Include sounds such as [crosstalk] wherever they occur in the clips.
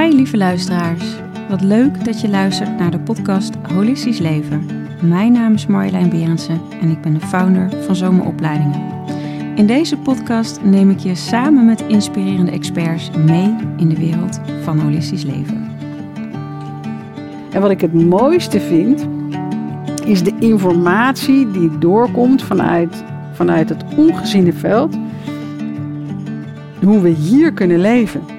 Hi lieve luisteraars. Wat leuk dat je luistert naar de podcast Holistisch Leven. Mijn naam is Marjolein Berendsen en ik ben de founder van Zomeropleidingen. In deze podcast neem ik je samen met inspirerende experts mee in de wereld van holistisch leven. En wat ik het mooiste vind, is de informatie die doorkomt vanuit, vanuit het ongeziene veld. Hoe we hier kunnen leven.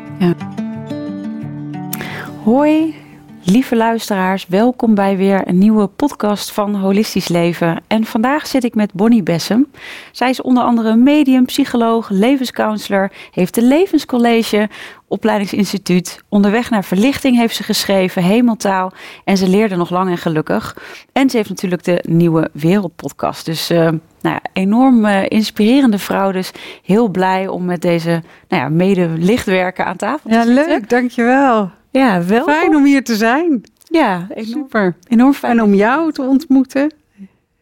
Hoi, lieve luisteraars, welkom bij weer een nieuwe podcast van Holistisch Leven. En vandaag zit ik met Bonnie Bessem. Zij is onder andere medium, psycholoog, levenscounselor, heeft de Levenscollege, opleidingsinstituut. Onderweg naar verlichting heeft ze geschreven, hemeltaal. En ze leerde nog lang en gelukkig. En ze heeft natuurlijk de nieuwe Wereldpodcast. Dus uh, nou ja, enorm uh, inspirerende vrouw. Dus heel blij om met deze nou ja, mede-lichtwerken aan tafel te ja, zitten. leuk, dankjewel. Ja, welkom. Fijn om hier te zijn. Ja, enorm, Super. enorm fijn. En om jou te ontmoeten.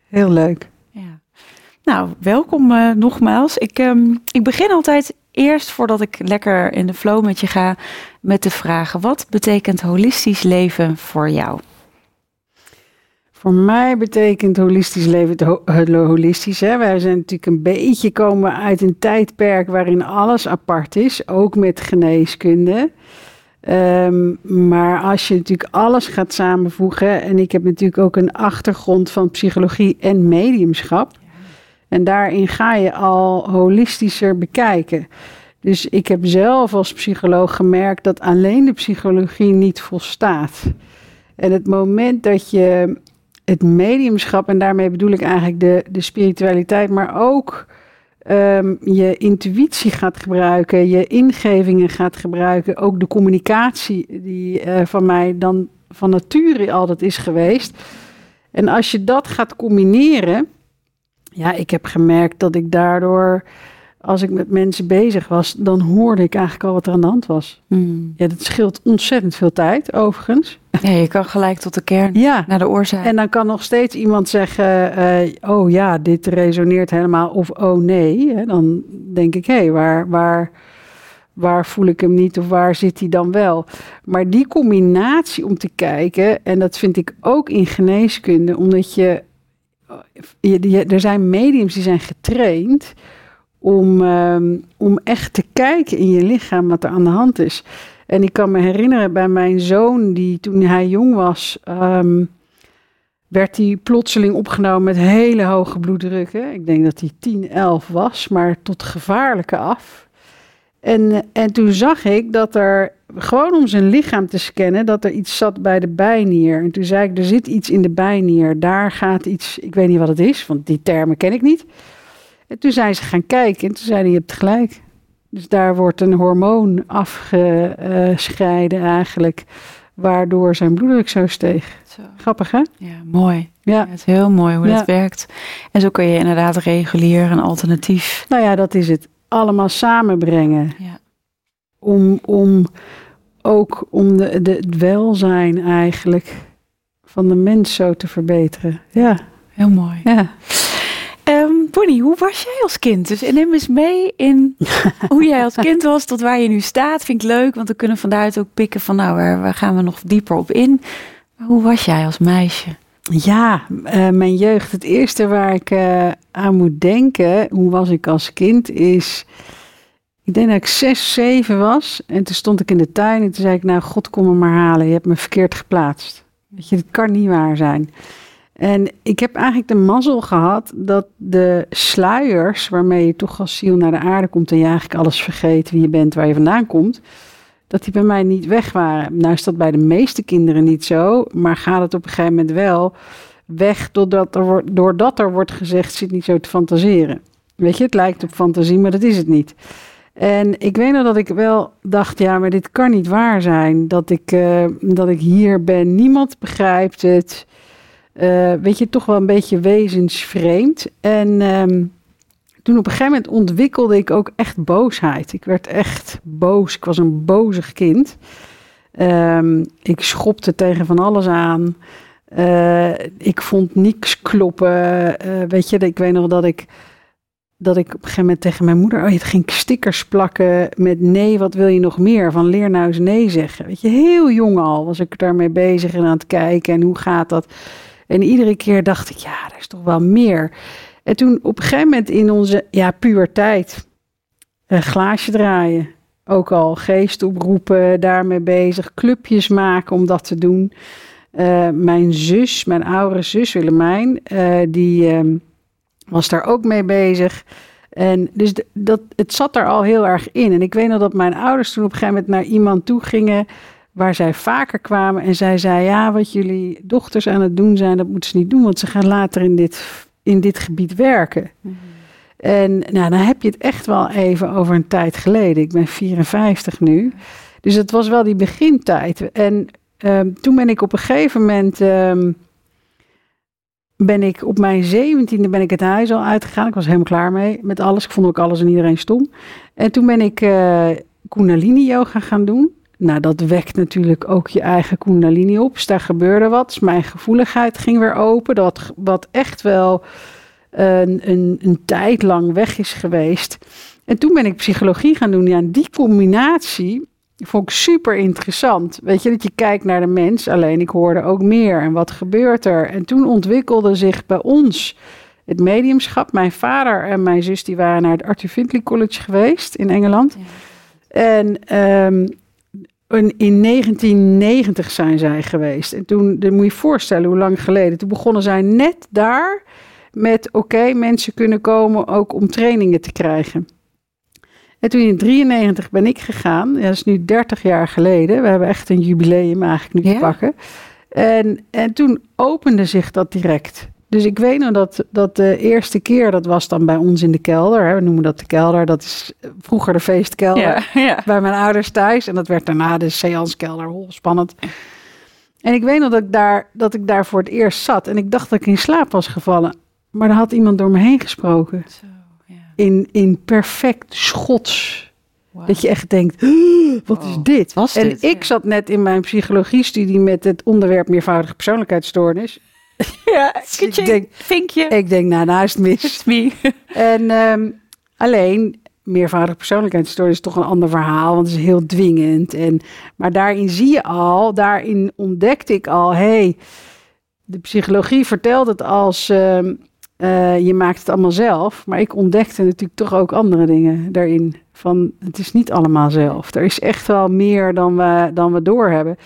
Heel leuk. Ja. Nou, welkom uh, nogmaals. Ik, um, ik begin altijd eerst, voordat ik lekker in de flow met je ga, met de vragen: wat betekent holistisch leven voor jou? Voor mij betekent holistisch leven het, ho het holistisch. Hè? Wij zijn natuurlijk een beetje komen uit een tijdperk waarin alles apart is, ook met geneeskunde. Um, maar als je natuurlijk alles gaat samenvoegen, en ik heb natuurlijk ook een achtergrond van psychologie en mediumschap. En daarin ga je al holistischer bekijken. Dus ik heb zelf als psycholoog gemerkt dat alleen de psychologie niet volstaat. En het moment dat je het mediumschap, en daarmee bedoel ik eigenlijk de, de spiritualiteit, maar ook um, je intuïtie gaat gebruiken, je ingevingen gaat gebruiken, ook de communicatie die uh, van mij dan van nature altijd is geweest. En als je dat gaat combineren, ja, ik heb gemerkt dat ik daardoor, als ik met mensen bezig was, dan hoorde ik eigenlijk al wat er aan de hand was. Hmm. Ja, dat scheelt ontzettend veel tijd, overigens. Ja, je kan gelijk tot de kern, ja. naar de oorzaak. En dan kan nog steeds iemand zeggen, uh, oh ja, dit resoneert helemaal, of oh nee. Hè, dan denk ik, hé, hey, waar, waar, waar voel ik hem niet of waar zit hij dan wel? Maar die combinatie om te kijken, en dat vind ik ook in geneeskunde, omdat je, je, je er zijn mediums die zijn getraind om, um, om echt te kijken in je lichaam wat er aan de hand is. En ik kan me herinneren bij mijn zoon, die toen hij jong was, um, werd hij plotseling opgenomen met hele hoge bloeddrukken. Ik denk dat hij 10, 11 was, maar tot gevaarlijke af. En, en toen zag ik dat er, gewoon om zijn lichaam te scannen, dat er iets zat bij de bijnier. En toen zei ik, er zit iets in de bijnier, daar gaat iets, ik weet niet wat het is, want die termen ken ik niet. En toen zijn ze gaan kijken en toen zei hij, je hebt gelijk. Dus daar wordt een hormoon afgescheiden eigenlijk, waardoor zijn bloeddruk zo steeg. Zo. Grappig hè? Ja, mooi. Ja. ja het is heel mooi hoe Ja. dat werkt. En zo kun je inderdaad regulier een alternatief. Nou ja, dat is het. Allemaal samenbrengen. Ja. Om, om ook om de, de, het welzijn eigenlijk van de mens zo te verbeteren. Ja, Heel mooi. ja. Bonnie, hoe was jij als kind? Dus neem eens mee in [laughs] hoe jij als kind was tot waar je nu staat. Vind ik leuk, want we kunnen van daaruit ook pikken van nou, waar, waar gaan we nog dieper op in. Maar hoe was jij als meisje? Ja, uh, mijn jeugd. Het eerste waar ik uh, aan moet denken, hoe was ik als kind, is... Ik denk dat ik zes, zeven was. En toen stond ik in de tuin en toen zei ik, nou, God, kom me maar halen. Je hebt me verkeerd geplaatst. Weet je, dit kan niet waar zijn. En ik heb eigenlijk de mazzel gehad dat de sluiers waarmee je toch als ziel naar de aarde komt en je eigenlijk alles vergeet wie je bent, waar je vandaan komt, dat die bij mij niet weg waren. Nou is dat bij de meeste kinderen niet zo, maar gaat het op een gegeven moment wel weg doordat er, wordt, doordat er wordt gezegd, zit niet zo te fantaseren. Weet je, het lijkt op fantasie, maar dat is het niet. En ik weet nog dat ik wel dacht, ja, maar dit kan niet waar zijn. Dat ik, uh, dat ik hier ben, niemand begrijpt het. Uh, weet je, toch wel een beetje wezensvreemd. En um, toen op een gegeven moment ontwikkelde ik ook echt boosheid. Ik werd echt boos. Ik was een bozig kind. Um, ik schopte tegen van alles aan. Uh, ik vond niks kloppen. Uh, weet je, ik weet nog dat ik dat ik op een gegeven moment tegen mijn moeder, oh, je ging stickers plakken met nee, wat wil je nog meer? Van leer nou eens nee zeggen. Weet je, heel jong al was ik daarmee bezig en aan het kijken en hoe gaat dat? En iedere keer dacht ik, ja, er is toch wel meer. En toen op een gegeven moment in onze ja, puberteit, een glaasje draaien. Ook al geest oproepen, daarmee bezig, clubjes maken om dat te doen. Uh, mijn zus, mijn oudere zus Willemijn, uh, die uh, was daar ook mee bezig. En dus dat, het zat er al heel erg in. En ik weet nog dat mijn ouders toen op een gegeven moment naar iemand toe gingen waar zij vaker kwamen. En zij zei, ja, wat jullie dochters aan het doen zijn, dat moeten ze niet doen, want ze gaan later in dit, in dit gebied werken. Mm -hmm. En nou, dan heb je het echt wel even over een tijd geleden. Ik ben 54 nu. Dus het was wel die begintijd. En um, toen ben ik op een gegeven moment... Um, ben ik op mijn zeventiende ben ik het huis al uitgegaan. Ik was helemaal klaar mee met alles. Ik vond ook alles en iedereen stom. En toen ben ik uh, Kundalini yoga gaan doen. Nou, dat wekt natuurlijk ook je eigen Kundalini op. Dus daar gebeurde wat. Dus mijn gevoeligheid ging weer open. Dat wat echt wel een, een, een tijd lang weg is geweest. En toen ben ik psychologie gaan doen. Ja, en die combinatie vond ik super interessant. Weet je, dat je kijkt naar de mens, alleen ik hoorde ook meer. En wat gebeurt er? En toen ontwikkelde zich bij ons het mediumschap. Mijn vader en mijn zus die waren naar het Arthur Findlay College geweest in Engeland. Ja. En um, in 1990 zijn zij geweest. En toen, dan moet je je voorstellen hoe lang geleden. Toen begonnen zij net daar met oké, mensen kunnen komen ook om trainingen te krijgen. En toen in 93 ben ik gegaan, dat is nu 30 jaar geleden. We hebben echt een jubileum eigenlijk nu te pakken. En, en toen opende zich dat direct. Dus ik weet nog dat, dat de eerste keer, dat was dan bij ons in de kelder. Hè, we noemen dat de kelder. Dat is vroeger de feestkelder ja, [laughs] ja. bij mijn ouders thuis. En dat werd daarna de seanskelder. Spannend. En ik weet nog dat ik, daar, dat ik daar voor het eerst zat. En ik dacht dat ik in slaap was gevallen. Maar er had iemand door me heen gesproken. Zo, ja. in, in perfect Schots. Wow. Dat je echt denkt, wat is dit? Was en dit? ik zat net in mijn psychologie-studie met het onderwerp meervoudige persoonlijkheidsstoornis. [laughs] Ja, ik denk, vinkje. Ik denk, nou, is het mis. me. [laughs] en um, alleen, meervoudige persoonlijkheidsstoornis is toch een ander verhaal, want het is heel dwingend. En, maar daarin zie je al, daarin ontdekte ik al, hey, de psychologie vertelt het als... Um, uh, je maakt het allemaal zelf. Maar ik ontdekte natuurlijk toch ook andere dingen daarin. Van het is niet allemaal zelf. Er is echt wel meer dan we, dan we doorhebben.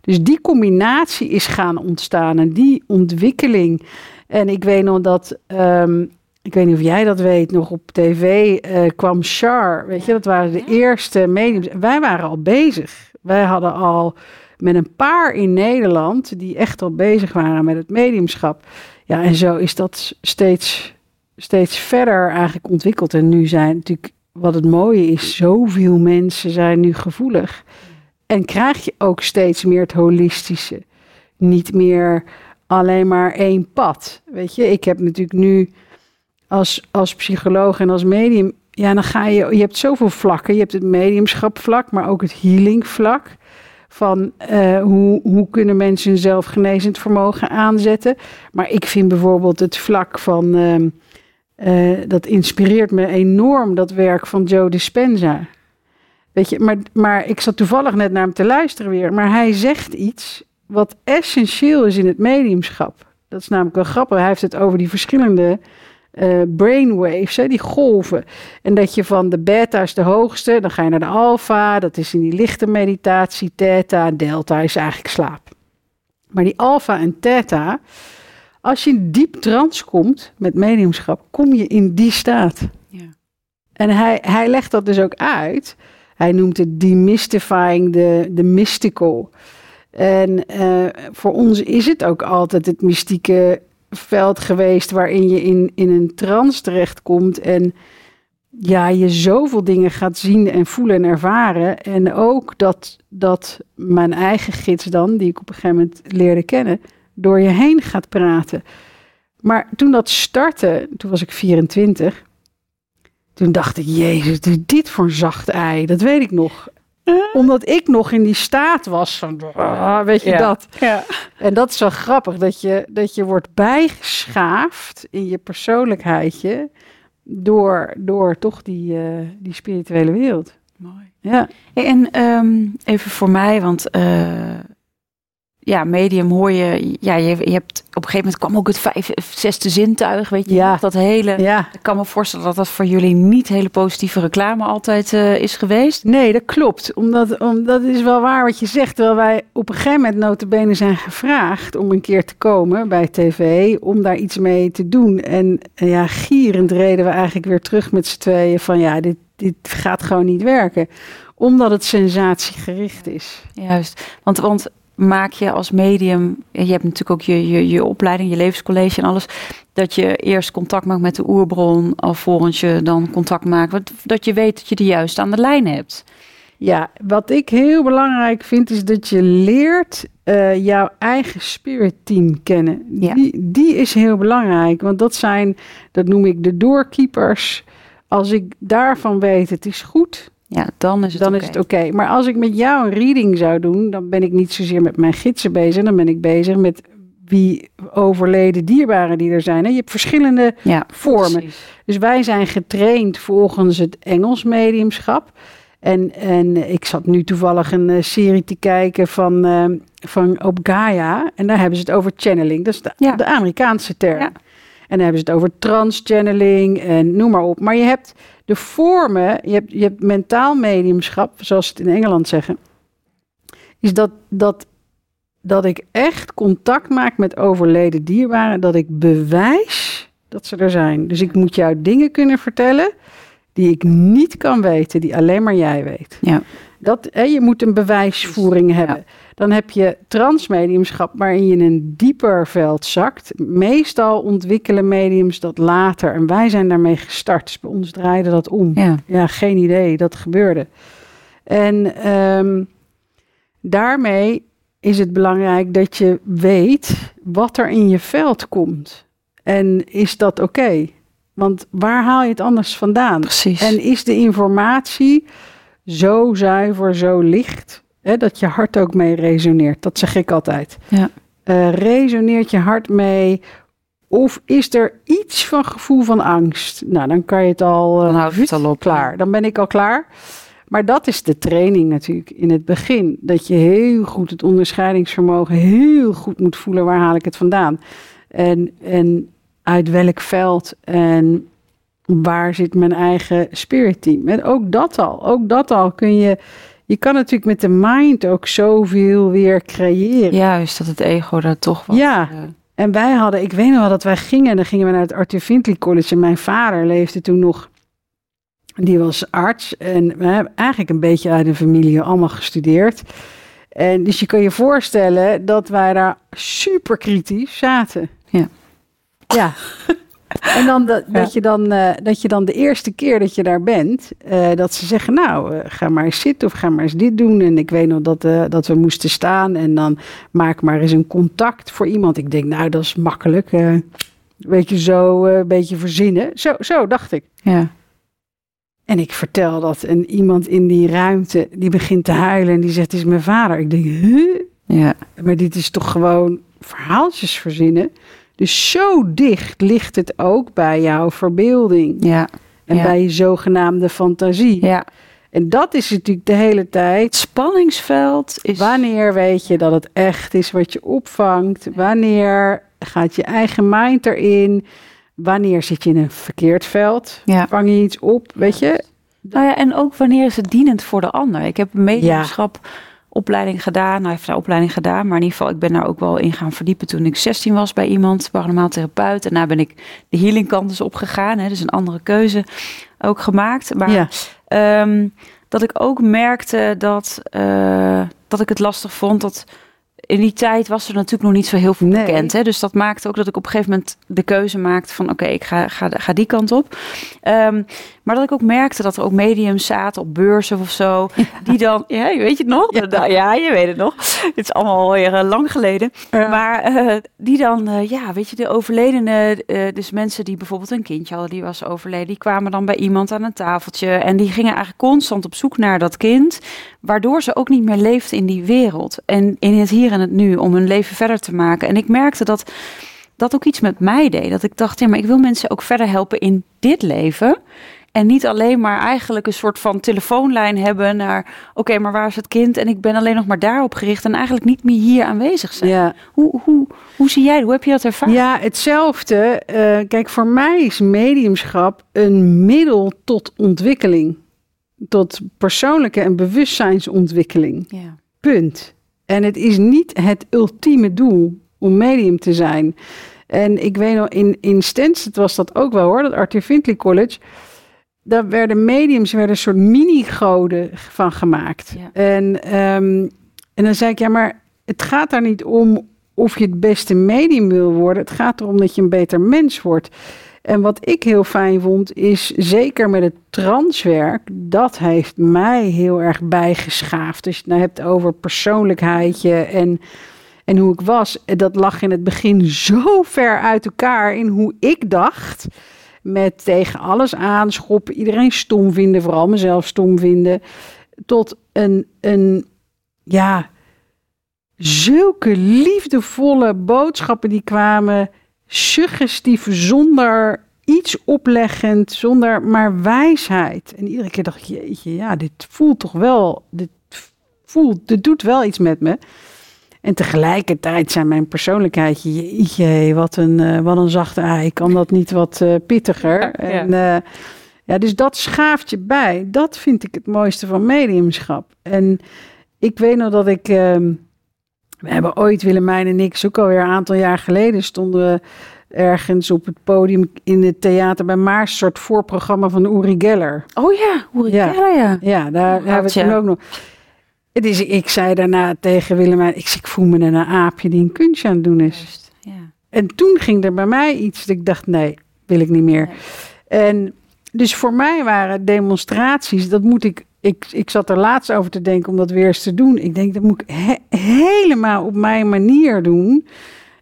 Dus die combinatie is gaan ontstaan en die ontwikkeling. En ik weet nog dat, um, ik weet niet of jij dat weet, nog op tv uh, kwam Char. Weet je, dat waren de eerste mediums. Wij waren al bezig. Wij hadden al met een paar in Nederland die echt al bezig waren met het mediumschap. Ja, en zo is dat steeds, steeds verder eigenlijk ontwikkeld. En nu zijn natuurlijk, wat het mooie is, zoveel mensen zijn nu gevoelig. En krijg je ook steeds meer het holistische. Niet meer alleen maar één pad. Weet je, ik heb natuurlijk nu als, als psycholoog en als medium. Ja, dan ga je. Je hebt zoveel vlakken. Je hebt het mediumschapvlak, maar ook het healingvlak. Van uh, hoe, hoe kunnen mensen hun zelfgenezend vermogen aanzetten. Maar ik vind bijvoorbeeld het vlak van. Uh, uh, dat inspireert me enorm, dat werk van Joe Dispenza. Weet je, maar, maar ik zat toevallig net naar hem te luisteren weer. Maar hij zegt iets wat essentieel is in het mediumschap. Dat is namelijk wel grappig. Hij heeft het over die verschillende uh, brainwaves, hè, die golven. En dat je van de beta is de hoogste, dan ga je naar de alfa. Dat is in die lichte meditatie. Theta, delta is eigenlijk slaap. Maar die alfa en theta, als je in diep trance komt met mediumschap, kom je in die staat. Ja. En hij, hij legt dat dus ook uit. Hij noemt het demystifying the, the mystical. En uh, voor ons is het ook altijd het mystieke veld geweest waarin je in, in een trance terechtkomt en ja, je zoveel dingen gaat zien en voelen en ervaren. En ook dat, dat mijn eigen gids dan, die ik op een gegeven moment leerde kennen, door je heen gaat praten. Maar toen dat startte, toen was ik 24, toen dacht ik, jezus, dit voor een zacht ei, dat weet ik nog. Omdat ik nog in die staat was van, ah, weet je ja. dat. Ja. En dat is wel grappig, dat je, dat je wordt bijgeschaafd in je persoonlijkheidje door, door toch die, uh, die spirituele wereld. Mooi. Ja. Hey, en um, even voor mij, want uh, ja, medium hoor je, ja, je, je, hebt op een gegeven moment kwam ook het vijf, zesde zintuig, weet je, ja. dat hele. Ja. Ik kan me voorstellen dat dat voor jullie niet hele positieve reclame altijd uh, is geweest. Nee, dat klopt. Omdat, omdat is wel waar wat je zegt. Terwijl wij op een gegeven moment notabene zijn gevraagd om een keer te komen bij tv, om daar iets mee te doen. En ja, gierend reden we eigenlijk weer terug met z'n tweeën van ja, dit, dit gaat gewoon niet werken. Omdat het sensatiegericht is. Juist, want, want maak je als medium, je hebt natuurlijk ook je, je, je opleiding, je levenscollege en alles, dat je eerst contact maakt met de oerbron, alvorens je dan contact maakt, dat je weet dat je de juist aan de lijn hebt. Ja, wat ik heel belangrijk vind, is dat je leert uh, jouw eigen spirit team kennen. Ja. Die, die is heel belangrijk, want dat zijn, dat noem ik de doorkeepers. Als ik daarvan weet, het is goed, ja, dan is het dan oké. is het oké. Maar als ik met jou een reading zou doen, dan ben ik niet zozeer met mijn gidsen bezig. Dan ben ik bezig met wie overleden dierbaren die er zijn. En je hebt verschillende ja, vormen. precies. Dus wij zijn getraind volgens het Engels mediumschap. En, en ik zat nu toevallig een uh, serie te kijken van, uh, van op Gaia. En daar hebben ze het over channeling. Dat is de, Ja. de Amerikaanse term. Ja. En dan hebben ze het over transchanneling en noem maar op. Maar je hebt de vormen, je hebt, je mentaal mediumschap, zoals ze het in Engeland zeggen. Is dat, dat, dat ik echt contact maak met overleden dierbaren. Dat ik bewijs dat ze er zijn. Dus ik moet jou dingen kunnen vertellen die ik niet kan weten, die alleen maar jij weet. Ja. Dat, hè, je moet een bewijsvoering hebben. Dan heb je transmediumschap waarin je in een dieper veld zakt. Meestal ontwikkelen mediums dat later. En wij zijn daarmee gestart. Dus bij ons draaide dat om. Ja. Ja, geen idee. Dat gebeurde. En um, daarmee is het belangrijk dat je weet wat er in je veld komt. En is dat oké? Okay? Want waar haal je het anders vandaan? Precies. En is de informatie zo zuiver, zo licht, hè, dat je hart ook mee resoneert? Dat zeg ik altijd. Ja. Uh, resoneert je hart mee? Of is er iets van gevoel van angst? Nou, dan kan je het al, uh, dan houdt het al op. klaar. Dan ben ik al klaar. Maar dat is de training natuurlijk in het begin. Dat je heel goed het onderscheidingsvermogen heel goed moet voelen. Waar haal ik het vandaan? En, en uit welk veld en waar zit mijn eigen spirit team? En ook dat al, ook dat al kun je. Je kan natuurlijk met de mind ook zoveel weer creëren. Juist, dat het ego daar toch wat... Ja, uh... en wij hadden, ik weet nog wel dat wij gingen, en dan gingen we naar het Arthur Findlay College. En mijn vader leefde toen nog, die was arts. En we hebben eigenlijk een beetje uit een familie allemaal gestudeerd. En dus je kan je voorstellen dat wij daar super kritisch zaten. Ja. En dan dat, Ja. dat, je dan, uh, dat je dan de eerste keer dat je daar bent, uh, dat ze zeggen, nou, uh, ga maar eens zitten of ga maar eens dit doen. En ik weet nog dat, dat we moesten staan en dan maak maar eens een contact voor iemand. Ik denk, nou, dat is makkelijk. weet je, zo een beetje verzinnen. Zo, zo dacht ik. Ja. En ik vertel dat en iemand in die ruimte, die begint te huilen en die zegt, het is mijn vader. Ik denk, huh? Ja. Maar dit is toch gewoon verhaaltjes verzinnen. Dus zo dicht ligt het ook bij jouw verbeelding. Ja. En ja. bij je zogenaamde fantasie. Ja. En dat is natuurlijk de hele tijd. Het spanningsveld is... Wanneer weet je dat het echt is wat je opvangt? Wanneer gaat je eigen mind erin? Wanneer zit je in een verkeerd veld? Ja. Vang je iets op? Weet je? Nou ja, en ook wanneer is het dienend voor de ander? Ik heb een mediumschap... Ja opleiding gedaan. Nou, heeft een opleiding gedaan, maar in ieder geval, ik ben daar ook wel in gaan verdiepen toen ik 16 was bij iemand, paranormaal therapeut. En daar ben ik de healing kant dus opgegaan. Hè, dus een andere keuze ook gemaakt. Maar ja. um, dat ik ook merkte dat, uh, dat ik het lastig vond dat in die tijd was er natuurlijk nog niet zo heel veel Nee. bekend. Hè? Dus dat maakte ook dat ik op een gegeven moment de keuze maakte van oké, ik ga, ga, ga die kant op. Um, maar dat ik ook merkte dat er ook mediums zaten op beurzen of zo. [laughs] Ja. Die dan, ja, weet je het nog? Ja, ja je weet het nog. Het is allemaal alweer uh, lang geleden. Ja. Maar uh, die dan, uh, ja, weet je, de overledene, dus mensen die bijvoorbeeld een kindje hadden, die was overleden, die kwamen dan bij iemand aan een tafeltje. En die gingen eigenlijk constant op zoek naar dat kind. Waardoor ze ook niet meer leefden in die wereld. En in het hier en het nu, om hun leven verder te maken. En ik merkte dat dat ook iets met mij deed. Dat ik dacht, ja, maar ik wil mensen ook verder helpen in dit leven. En niet alleen maar eigenlijk een soort van telefoonlijn hebben naar, oké, maar waar is het kind? En ik ben alleen nog maar daarop gericht en eigenlijk niet meer hier aanwezig zijn. Ja. Hoe, hoe, hoe zie jij, hoe heb je dat ervaren? Ja, hetzelfde. Eh, kijk, voor mij is mediumschap een middel tot ontwikkeling. Tot persoonlijke en bewustzijnsontwikkeling. Ja. Punt. En het is niet het ultieme doel om medium te zijn. En ik weet nog, in, in Stansted was dat ook wel hoor, dat Arthur Findlay College. Daar werden mediums werden een soort mini-goden van gemaakt. Ja. En, ehm, en dan zei ik, ja, maar het gaat daar niet om of je het beste medium wil worden. Het gaat erom dat je een beter mens wordt. En wat ik heel fijn vond, is zeker met het transwerk, dat heeft mij heel erg bijgeschaafd. Als je het nou hebt over persoonlijkheidje en, en hoe ik was, dat lag in het begin zo ver uit elkaar in hoe ik dacht. Met tegen alles aanschoppen, iedereen stom vinden, vooral mezelf stom vinden. Tot een, een ja, zulke liefdevolle boodschappen die kwamen suggestief, zonder iets opleggend, zonder maar wijsheid. En iedere keer dacht ik, jeetje, ja, dit voelt toch wel, dit voelt, dit doet wel iets met me. En tegelijkertijd zijn mijn persoonlijkheid, jeetje, wat een, uh, wat een zachte ei, kan dat niet wat uh, pittiger? Ja. En, uh, ja, dus dat schaaft je bij. Dat vind ik het mooiste van mediumschap. En ik weet nog dat ik... Uh, we hebben ooit, Willemijn en ik, ook alweer een aantal jaar geleden, stonden we ergens op het podium in het theater bij Maars, een soort voorprogramma van Uri Geller. Oh ja, Uri Ja. Geller, ja. Ja, daar Oh, hebben we toen ook nog. Het is, ik zei daarna tegen Willemijn, ik, ik voel me een aapje die een kunstje aan het doen is. Juist, ja. En toen ging er bij mij iets dat ik dacht, nee, wil ik niet meer. Nee. En dus voor mij waren demonstraties, dat moet ik, ik, ik zat er laatst over te denken om dat weer eens te doen. Ik denk, dat moet ik he- helemaal op mijn manier doen.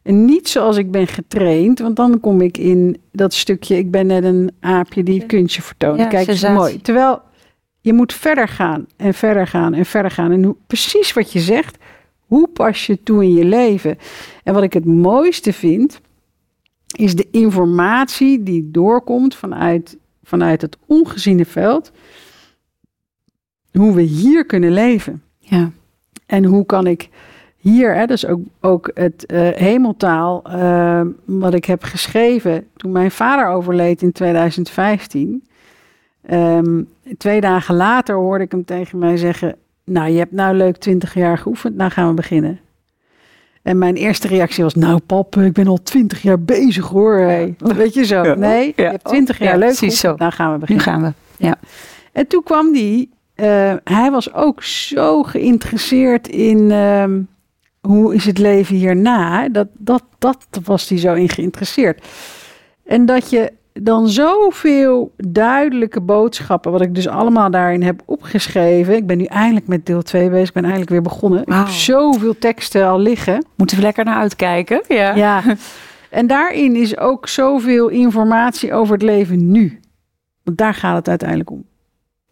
En niet zoals ik ben getraind, want dan kom ik in dat stukje, ik ben net een aapje die kunstje vertoont. Ja, Kijk, is mooi. Terwijl je moet verder gaan en verder gaan en verder gaan. En hoe, precies wat je zegt, hoe pas je toe in je leven? En wat ik het mooiste vind, is de informatie die doorkomt vanuit, vanuit het ongeziene veld. Hoe we hier kunnen leven. Ja. En hoe kan ik hier, hè, dus ook, ook het eh, hemeltaal, eh, wat ik heb geschreven toen mijn vader overleed in 2015. Ehm, twee dagen later hoorde ik hem tegen mij zeggen: Nou, je hebt nou leuk 20 jaar geoefend, nou gaan we beginnen. En mijn eerste reactie was: Nou, pap, ik ben al 20 jaar bezig hoor. Hey. Weet je zo? Ja. Nee, je Ja. hebt 20 jaar Ja, leuk precies geoefend, zo. nou gaan we Nu beginnen. gaan we. En toen kwam die, eh, hij was ook zo geïnteresseerd in ehm, hoe is het leven hierna. Dat, dat, dat was hij zo in geïnteresseerd. En dat je dan zoveel duidelijke boodschappen, wat ik dus allemaal daarin heb opgeschreven. Ik ben nu eindelijk met deel 2 bezig, ik ben eindelijk weer begonnen. Ik heb zoveel teksten al liggen. Moeten we lekker naar uitkijken. Ja. [laughs] Ja. En daarin is ook zoveel informatie over het leven nu. Want daar gaat het uiteindelijk om.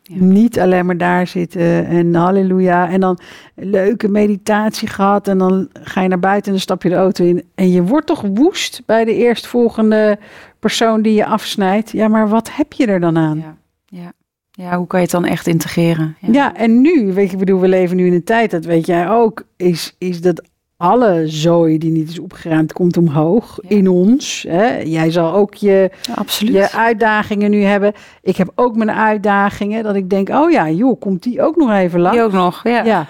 Ja. Niet alleen maar daar zitten en halleluja. En dan leuke meditatie gehad. En dan ga je naar buiten en dan stap je de auto in. En je wordt toch woest bij de eerstvolgende persoon die je afsnijdt. Ja, maar wat heb je er dan aan? Ja. Ja. ja, hoe kan je het dan echt integreren? Ja, en nu, weet je, ik bedoel, we leven nu in een tijd, dat weet jij ook, is, is dat alle zooi die niet is opgeruimd, komt omhoog Ja. in ons. Hè? Jij zal ook je, Ja, je uitdagingen nu hebben. Ik heb ook mijn uitdagingen, dat ik denk, oh ja, joh, komt die ook nog even lang? Die ook nog. Ja. Ja.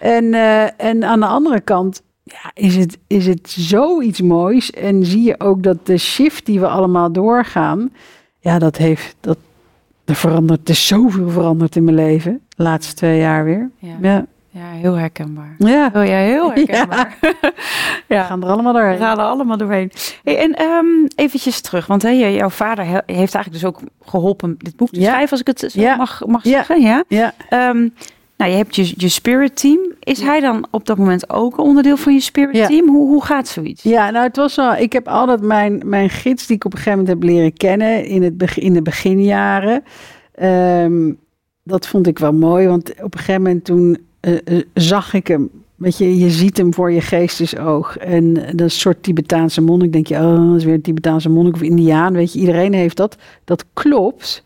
En, eh, en aan de andere kant ja, is, het, is het zoiets moois. En zie je ook dat de shift die we allemaal doorgaan, ja, dat heeft, dat, er verandert, er is zoveel veranderd in mijn leven. De laatste twee jaar weer. Ja. Ja. Heel herkenbaar. Ja, Oh ja, heel [laughs] herkenbaar. [laughs] we Ja, gaan er allemaal we doorheen. gaan er allemaal doorheen. Hey, en ehm, eventjes terug, want hè, jouw vader he- heeft eigenlijk dus ook geholpen dit boek te Ja. schrijven, als ik het zo mag, mag zeggen. Ja. Ja, Ehm, nou, je hebt je, je spirit team. Is hij dan op dat moment ook een onderdeel van je spirit team? Hoe, hoe gaat zoiets? ja, nou het was wel, ik heb altijd mijn, mijn gids die ik op een gegeven moment heb leren kennen in, het in de beginjaren. Ehm, dat vond ik wel mooi, want op een gegeven moment toen eh, eh, zag ik hem weet je, je ziet hem voor je geestesoog. En dat is een soort Tibetaanse monnik. Denk je, oh, dat is weer een Tibetaanse monnik of Indiaan. Weet je, iedereen heeft dat. Dat klopt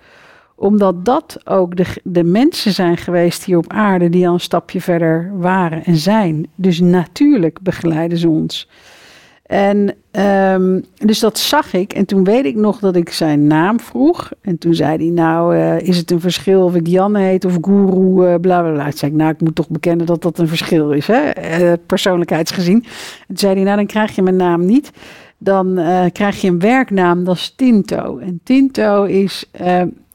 omdat dat ook de, de mensen zijn geweest hier op aarde die al een stapje verder waren en zijn. Dus natuurlijk begeleiden ze ons. En um, dus dat zag ik. En toen weet ik nog dat ik zijn naam vroeg. En toen zei hij, nou, uh, is het een verschil of ik Jan heet of Guru, uh, bla bla bla. Toen zei ik, nou, ik moet toch bekennen dat dat een verschil is, hè? Uh, persoonlijkheidsgezien. En toen zei hij, nou, dan krijg je mijn naam niet. Dan krijg je een werknaam, dat is Tinto. En Tinto is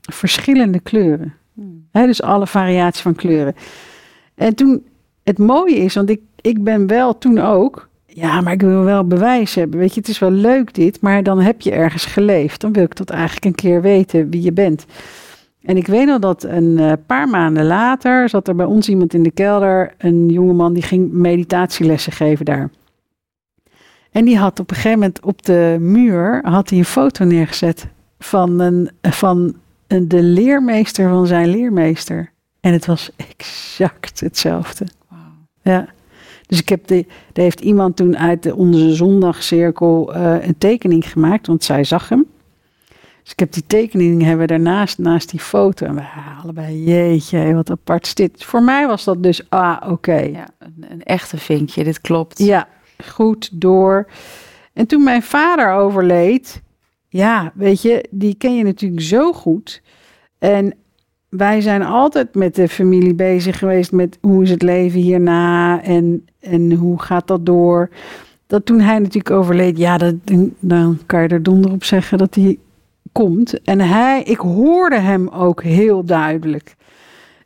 verschillende kleuren. Hmm. dus alle variaties van kleuren. En toen, het mooie is, want ik, ik ben wel toen ook, ja, maar ik wil wel bewijs hebben. Weet je, het is wel leuk dit, maar dan heb je ergens geleefd. Dan wil ik dat eigenlijk een keer weten wie je bent. En ik weet nog dat een uh, paar maanden later zat er bij ons iemand in de kelder, een jongeman die ging meditatielessen geven daar. En die had op een gegeven moment op de muur had hij een foto neergezet van, een, van de leermeester van zijn leermeester. En het was exact hetzelfde. Wow. Ja. Dus ik heb de, er heeft iemand toen uit de, onze zondagcirkel uh, een tekening gemaakt, want zij zag hem. Dus ik heb die tekening hebben daarnaast, naast die foto. En we allebei, jeetje, wat apart is dit. Voor mij was dat dus, ah, oké. Ja, een, een, echte vinkje, dit klopt. Ja, goed, door. En toen mijn vader overleed, ja, weet je, die ken je natuurlijk zo goed. En wij zijn altijd met de familie bezig geweest met hoe is het leven hierna en, en hoe gaat dat door. Dat toen hij natuurlijk overleed, ja, dat, dan kan je er donder op zeggen dat hij komt. En hij, ik hoorde hem ook heel duidelijk.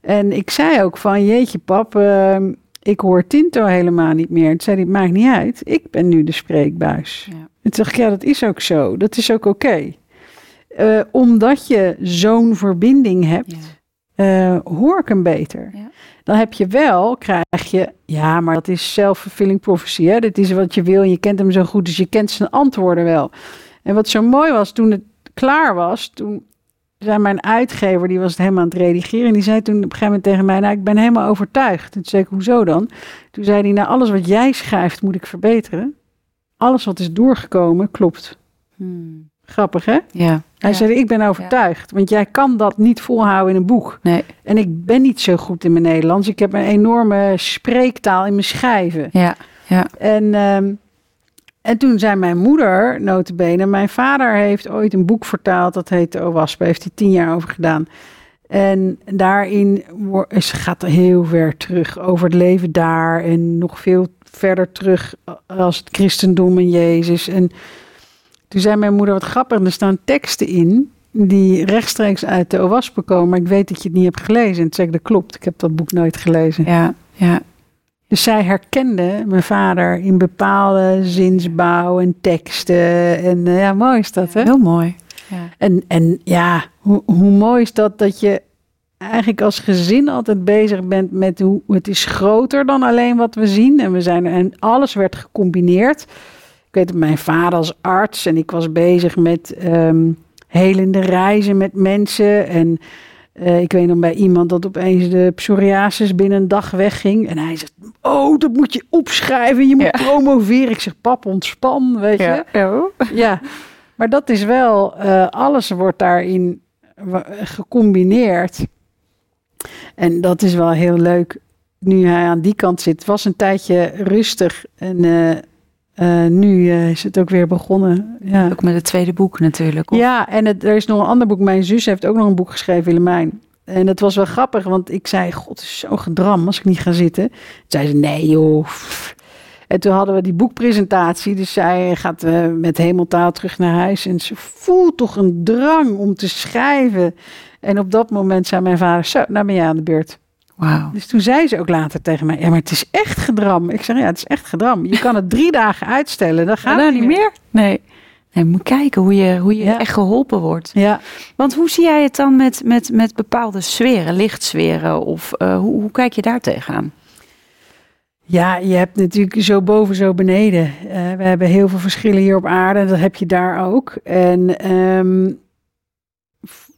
En ik zei ook van, jeetje pap, ehm, ik hoor Tinto helemaal niet meer. Toen zei hij, het maakt niet uit, ik ben nu de spreekbuis. Ja. En toen dacht ik, ja, dat is ook zo. Dat is ook oké. Uh, omdat je zo'n verbinding hebt, uh, hoor ik hem beter. Ja. Dan heb je wel, krijg je, ja, maar dat is self-fulfilling prophecy. Hè? Dat is wat je wil en je kent hem zo goed, dus je kent zijn antwoorden wel. En wat zo mooi was, toen het klaar was, toen zei mijn uitgever, die was het helemaal aan het redigeren, die zei toen op een gegeven moment tegen mij, nou, ik ben helemaal overtuigd. Toen zei ik, hoezo dan? Toen zei hij, nou, alles wat jij schrijft moet ik verbeteren alles wat is doorgekomen klopt. Hmm. Grappig, hè? Ja. Hij zei, ik ben overtuigd, want jij kan dat niet volhouden in een boek. Nee. En ik ben niet zo goed in mijn Nederlands. Ik heb een enorme spreektaal in mijn schrijven. Ja, ja. En, um, en toen zei mijn moeder, notabene, mijn vader heeft ooit een boek vertaald, dat heet De Owaspe, heeft hij tien jaar over gedaan. En daarin gaat er heel ver terug over het leven daar en nog veel verder terug als het christendom en Jezus. En toen zei mijn moeder, wat grappig, er staan teksten in die rechtstreeks uit de OWASP komen, maar ik weet dat je het niet hebt gelezen. En toen zei ik, dat klopt, ik heb dat boek nooit gelezen. Ja, ja. Dus zij herkende mijn vader in bepaalde zinsbouw en teksten. En uh, ja, mooi is dat, hè? Heel mooi. Ja. En, en ja, hoe, hoe mooi is dat dat je eigenlijk als gezin altijd bezig bent met hoe het is groter dan alleen wat we zien. En we zijn en alles werd gecombineerd. Ik weet dat mijn vader als arts en ik was bezig met um, helende reizen met mensen. En uh, ik weet nog bij iemand dat opeens de psoriasis binnen een dag wegging. En hij zegt, oh, dat moet je opschrijven. Je moet ja. promoveren. Ik zeg, pap, ontspan, weet je. Ja, ja. maar dat is wel, uh, alles wordt daarin gecombineerd. En dat is wel heel leuk. Nu hij aan die kant zit, was een tijdje rustig. En uh, uh, nu uh, is het ook weer begonnen. Ja. Ook met het tweede boek natuurlijk. Of? Ja, en het, er is nog een ander boek. Mijn zus heeft ook nog een boek geschreven, Willemijn. En dat was wel grappig, want ik zei: God, het is zo gedram als ik niet ga zitten. Toen zei ze: Nee, joh. En toen hadden we die boekpresentatie. Dus zij gaat uh, met hemeltaal terug naar huis. En ze voelt toch een drang om te schrijven. En op dat moment zei mijn vader, zo, nou ben je aan de beurt. Wow. Dus toen zei ze ook later tegen mij, ja, maar het is echt gedram. Ik zeg, ja, het is echt gedram. Je kan het drie dagen uitstellen, dan gaat het niet meer. Nee. Nee, moet kijken hoe je, hoe je echt geholpen wordt. Ja. Want hoe zie jij het dan met, met, met bepaalde sferen, lichtsferen? Of uh, hoe, hoe kijk je daar tegenaan? Ja, je hebt natuurlijk zo boven, zo beneden. Uh, we hebben heel veel verschillen hier op aarde. Dat heb je daar ook. En um,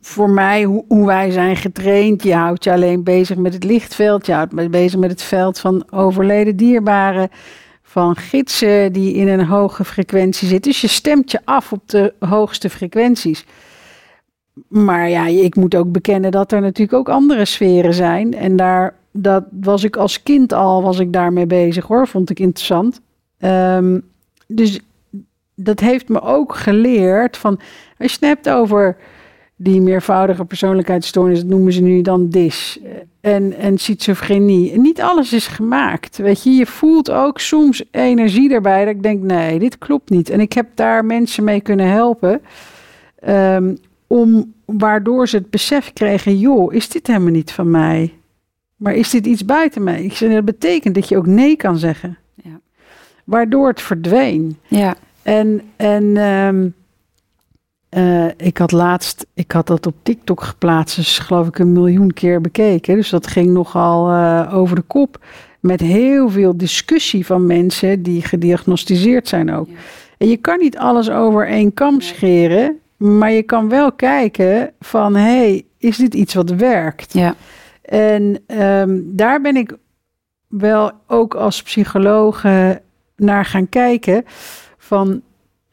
voor mij, hoe, hoe, wij zijn getraind, je houdt je alleen bezig met het lichtveld, je houdt je bezig met het veld van overleden dierbaren, van gidsen die in een hoge frequentie zitten. Dus je stemt je af op de hoogste frequenties. Maar ja, ik moet ook bekennen dat er natuurlijk ook andere sferen zijn. En daar dat was ik als kind al, was ik daarmee bezig hoor, vond ik interessant. Ehm, dus dat heeft me ook geleerd van, als je het over die meervoudige persoonlijkheidsstoornis, dat noemen ze nu dan DIS en, en schizofrenie. Niet alles is gemaakt, weet je. Je voelt ook soms energie erbij dat ik denk, nee, dit klopt niet. En ik heb daar mensen mee kunnen helpen, um, om, waardoor ze het besef kregen, joh, is dit helemaal niet van mij? Maar is dit iets buiten mij? Ik zeg, dat betekent dat je ook nee kan zeggen. Ja. Waardoor het verdween. Ja. En, en ehm, eh, ik had laatst, ik had dat op TikTok geplaatst, dus geloof ik een miljoen keer bekeken. Dus dat ging nogal uh, over de kop. Met heel veel discussie van mensen die gediagnosticeerd zijn ook. En je kan niet alles over één kam scheren, maar je kan wel kijken van, hey, is dit iets wat werkt? Ja. En ehm, daar ben ik wel ook als psycholoog naar gaan kijken. Van,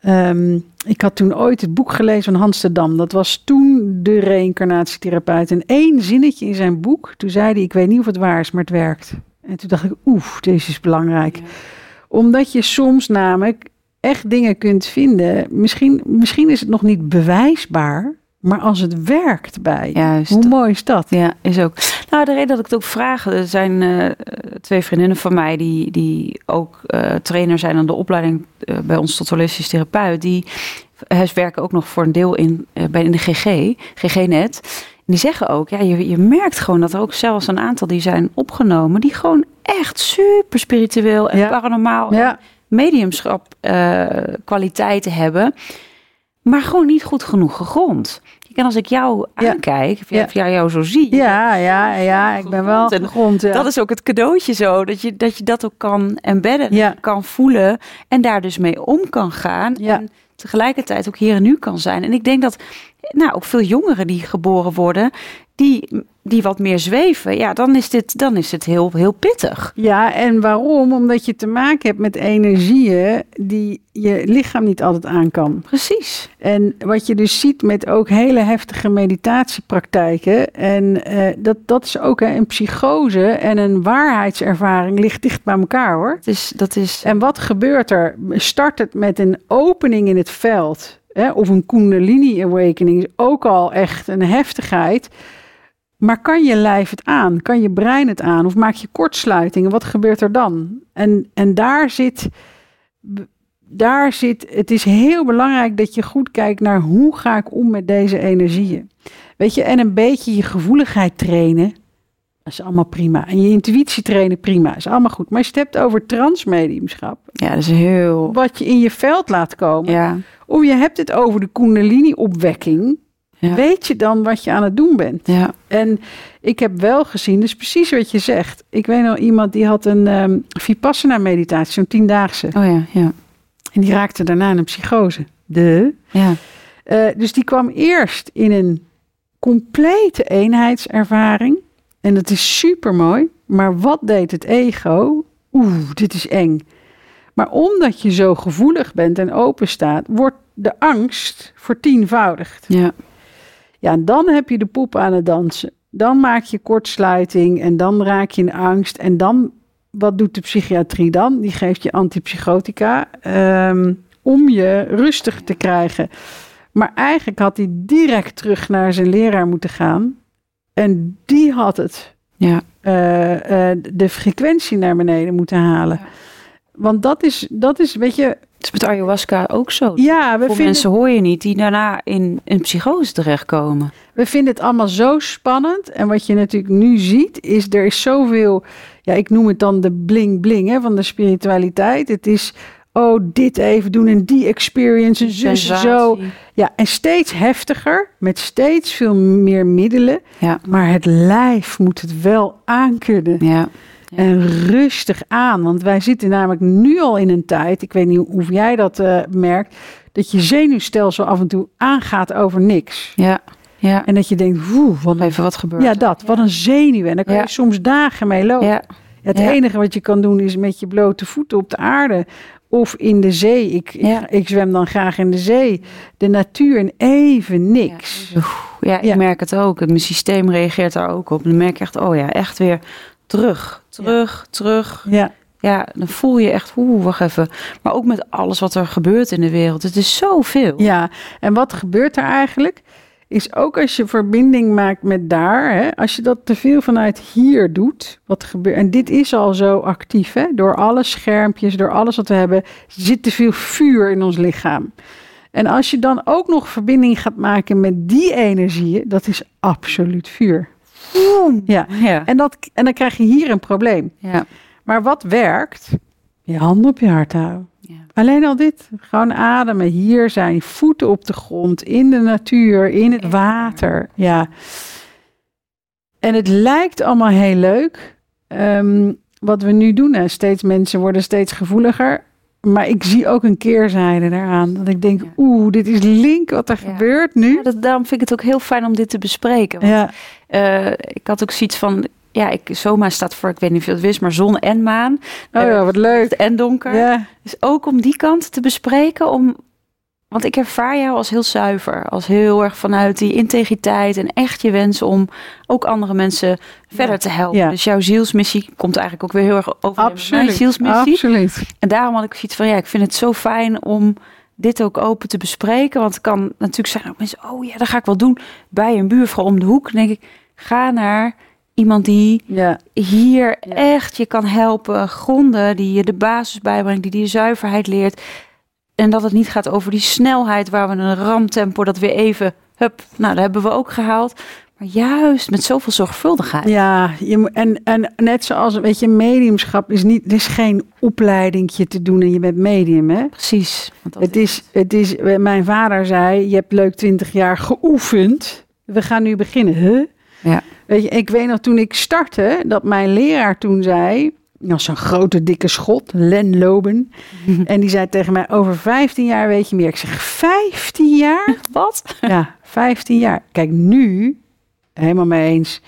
ehm, ik had toen ooit het boek gelezen van Hans de Dam. Dat was toen de reïncarnatietherapeut. En één zinnetje in zijn boek, toen zei hij, ik weet niet of het waar is, maar het werkt. En toen dacht ik, oef, deze is belangrijk. Omdat je soms namelijk echt dingen kunt vinden. Misschien, misschien is het nog niet bewijsbaar, maar als het werkt bij, Juist. hoe mooi is dat? Ja, is ook. Nou, de reden dat ik het ook vraag, er zijn uh, twee vriendinnen van mij die, die ook uh, trainer zijn aan de opleiding uh, bij ons tot holistisch therapeut. Die werken ook nog voor een deel in, bij in de GG, GG-net. Die zeggen ook, ja, je, je merkt gewoon dat er ook zelfs een aantal die zijn opgenomen, die gewoon echt super spiritueel en paranormaal ja. mediumschap kwaliteiten hebben maar gewoon niet goed genoeg gegrond. En als ik jou aankijk, of, ja. of jij jou zo zie. Ja, ja, ja, ik ben wel en grond. Dat is ook het cadeautje zo, dat je dat, je dat ook kan embedden, kan voelen en daar dus mee om kan gaan. En tegelijkertijd ook hier en nu kan zijn. En ik denk dat nou, ook veel jongeren die geboren worden, die, die wat meer zweven, ja, dan is dit dan is het heel, heel pittig. Ja, en waarom? Omdat je te maken hebt met energieën die je lichaam niet altijd aan kan. Precies. En wat je dus ziet met ook hele heftige meditatiepraktijken, en uh, dat, dat is ook hè, een psychose en een waarheidservaring ligt dicht bij elkaar hoor. Dat is, dat is... En wat gebeurt er? Start het met een opening in het veld. Hè, of een Kundalini Awakening is ook al echt een heftigheid. Maar kan je lijf het aan? Kan je brein het aan? Of maak je kortsluitingen? Wat gebeurt er dan? En, en daar zit, daar zit, het is heel belangrijk dat je goed kijkt naar hoe ga ik om met deze energieën. Weet je, en een beetje je gevoeligheid trainen. Dat is allemaal prima. En je intuïtie trainen, prima. is allemaal goed. Maar als je het hebt over transmediumschap. Ja, dat is heel... Wat je in je veld laat komen. Ja. Of je hebt het over de kundalini-opwekking weet je dan wat je aan het doen bent. Ja. En ik heb wel gezien, dus precies wat je zegt. Ik weet nog iemand die had een um, Vipassana meditatie, zo'n tiendaagse. Oh ja, ja. En die raakte daarna in een psychose. De. Ja. Uh, dus die kwam eerst in een complete eenheidservaring. En dat is super mooi. Maar wat deed het ego? Oeh, dit is eng. Maar omdat je zo gevoelig bent en open staat, wordt de angst vertienvoudigd. Ja. Ja, dan heb je de poep aan het dansen. Dan maak je kortsluiting en dan raak je in angst. En dan, wat doet de psychiatrie dan? Die geeft je antipsychotica um, om je rustig te krijgen. Maar eigenlijk had hij direct terug naar zijn leraar moeten gaan. En die had het. Ja. Uh, uh, de frequentie naar beneden moeten halen. Ja. Want dat is, dat is, weet je. Het is met ayahuasca ook zo. Ja, we vinden, mensen hoor je niet die daarna in een psychose terechtkomen. We vinden het allemaal zo spannend. En wat je natuurlijk nu ziet, is er is zoveel. Ja, ik noem het dan de bling-bling hè, van de spiritualiteit. Het is oh, dit even doen en die experience en zus zo. Ja, en steeds heftiger, met steeds veel meer middelen. Ja. Maar het lijf moet het wel aankunnen. Ja. En rustig aan, want wij zitten namelijk nu al in een tijd, ik weet niet hoe jij dat uh, merkt, dat je zenuwstelsel af en toe aangaat over niks. Ja. Ja. En dat je denkt, woe, wat, Even wat gebeurt ja dat, wat een zenuw. En daar kan Ja. je soms dagen mee lopen. Ja, Het enige wat je kan doen is met je blote voeten op de aarde of in de zee. Ik, ik- zwem dan graag in de zee. De natuur en even niks. Ja, ik merk het ook. Mijn systeem reageert daar ook op. Dan merk je echt, oh ja, echt weer terug, terug, terug. Ja, Ja, dan voel je echt, oeh, wacht even. Maar ook met alles wat er gebeurt in de wereld. Het is zoveel. ja. En wat gebeurt er eigenlijk? Is ook als je verbinding maakt met daar, hè, als je dat te veel vanuit hier doet, wat gebeurt. En dit is al zo actief, hè, door alle schermpjes, door alles wat we hebben, zit te veel vuur in ons lichaam. En als je dan ook nog verbinding gaat maken met die energieën, dat is absoluut vuur. Ja. Ja. En, dat, en dan krijg je hier een probleem. ja. Maar wat werkt? Je handen op je hart houden. Ja. Alleen al dit. Gewoon ademen. Hier zijn voeten op de grond, in de natuur, in het water. Ja. En het lijkt allemaal heel leuk. Ehm, wat we nu doen. Hè. Steeds mensen worden steeds gevoeliger. Maar ik zie ook een keerzijde daaraan. Dat ik denk, Ja. oeh, dit is link wat er Ja. gebeurt nu. Ja, dat, daarom vind ik het ook heel fijn om dit te bespreken. Want, Eh, ik had ook zoiets van, ja, ik, Soma staat voor, ik weet niet of je het wist, maar zon en maan. oh ja, wat leuk. En donker. Ja, Dus ook om die kant te bespreken, om, want ik ervaar jou als heel zuiver, als heel erg vanuit die integriteit en echt je wens om ook andere mensen verder te helpen. Ja. Dus jouw zielsmissie komt eigenlijk ook weer heel erg over mijn absoluut. zielsmissie. Absoluut. En daarom had ik zoiets van, ja, ik vind het zo fijn om dit ook open te bespreken. Want het kan natuurlijk zijn dat mensen, oh ja, dat ga ik wel doen bij een buurvrouw om de hoek. Denk ik, ga naar iemand die Ja, hier Ja. echt je kan helpen, gronden, die je de basis bijbrengt, die die zuiverheid leert. En dat het niet gaat over die snelheid waar we een ramtempo dat weer even, hup, nou, dat hebben we ook gehaald. Maar juist met zoveel zorgvuldigheid. Ja, je, en, en net zoals, weet je, mediumschap is niet, er is geen opleidingje te doen en je bent medium, hè? Precies. Het is, het is, mijn vader zei, je hebt leuk twintig jaar geoefend. We gaan nu beginnen. Huh? Ja. Weet je, ik weet nog toen ik startte, dat mijn leraar toen zei, dat zo'n grote dikke schot, Len Loben. [laughs] En die zei tegen mij, over 15 jaar weet je meer. Ik zeg, 15 jaar? Wat? Ja, 15 jaar. Kijk, nu, helemaal mee eens.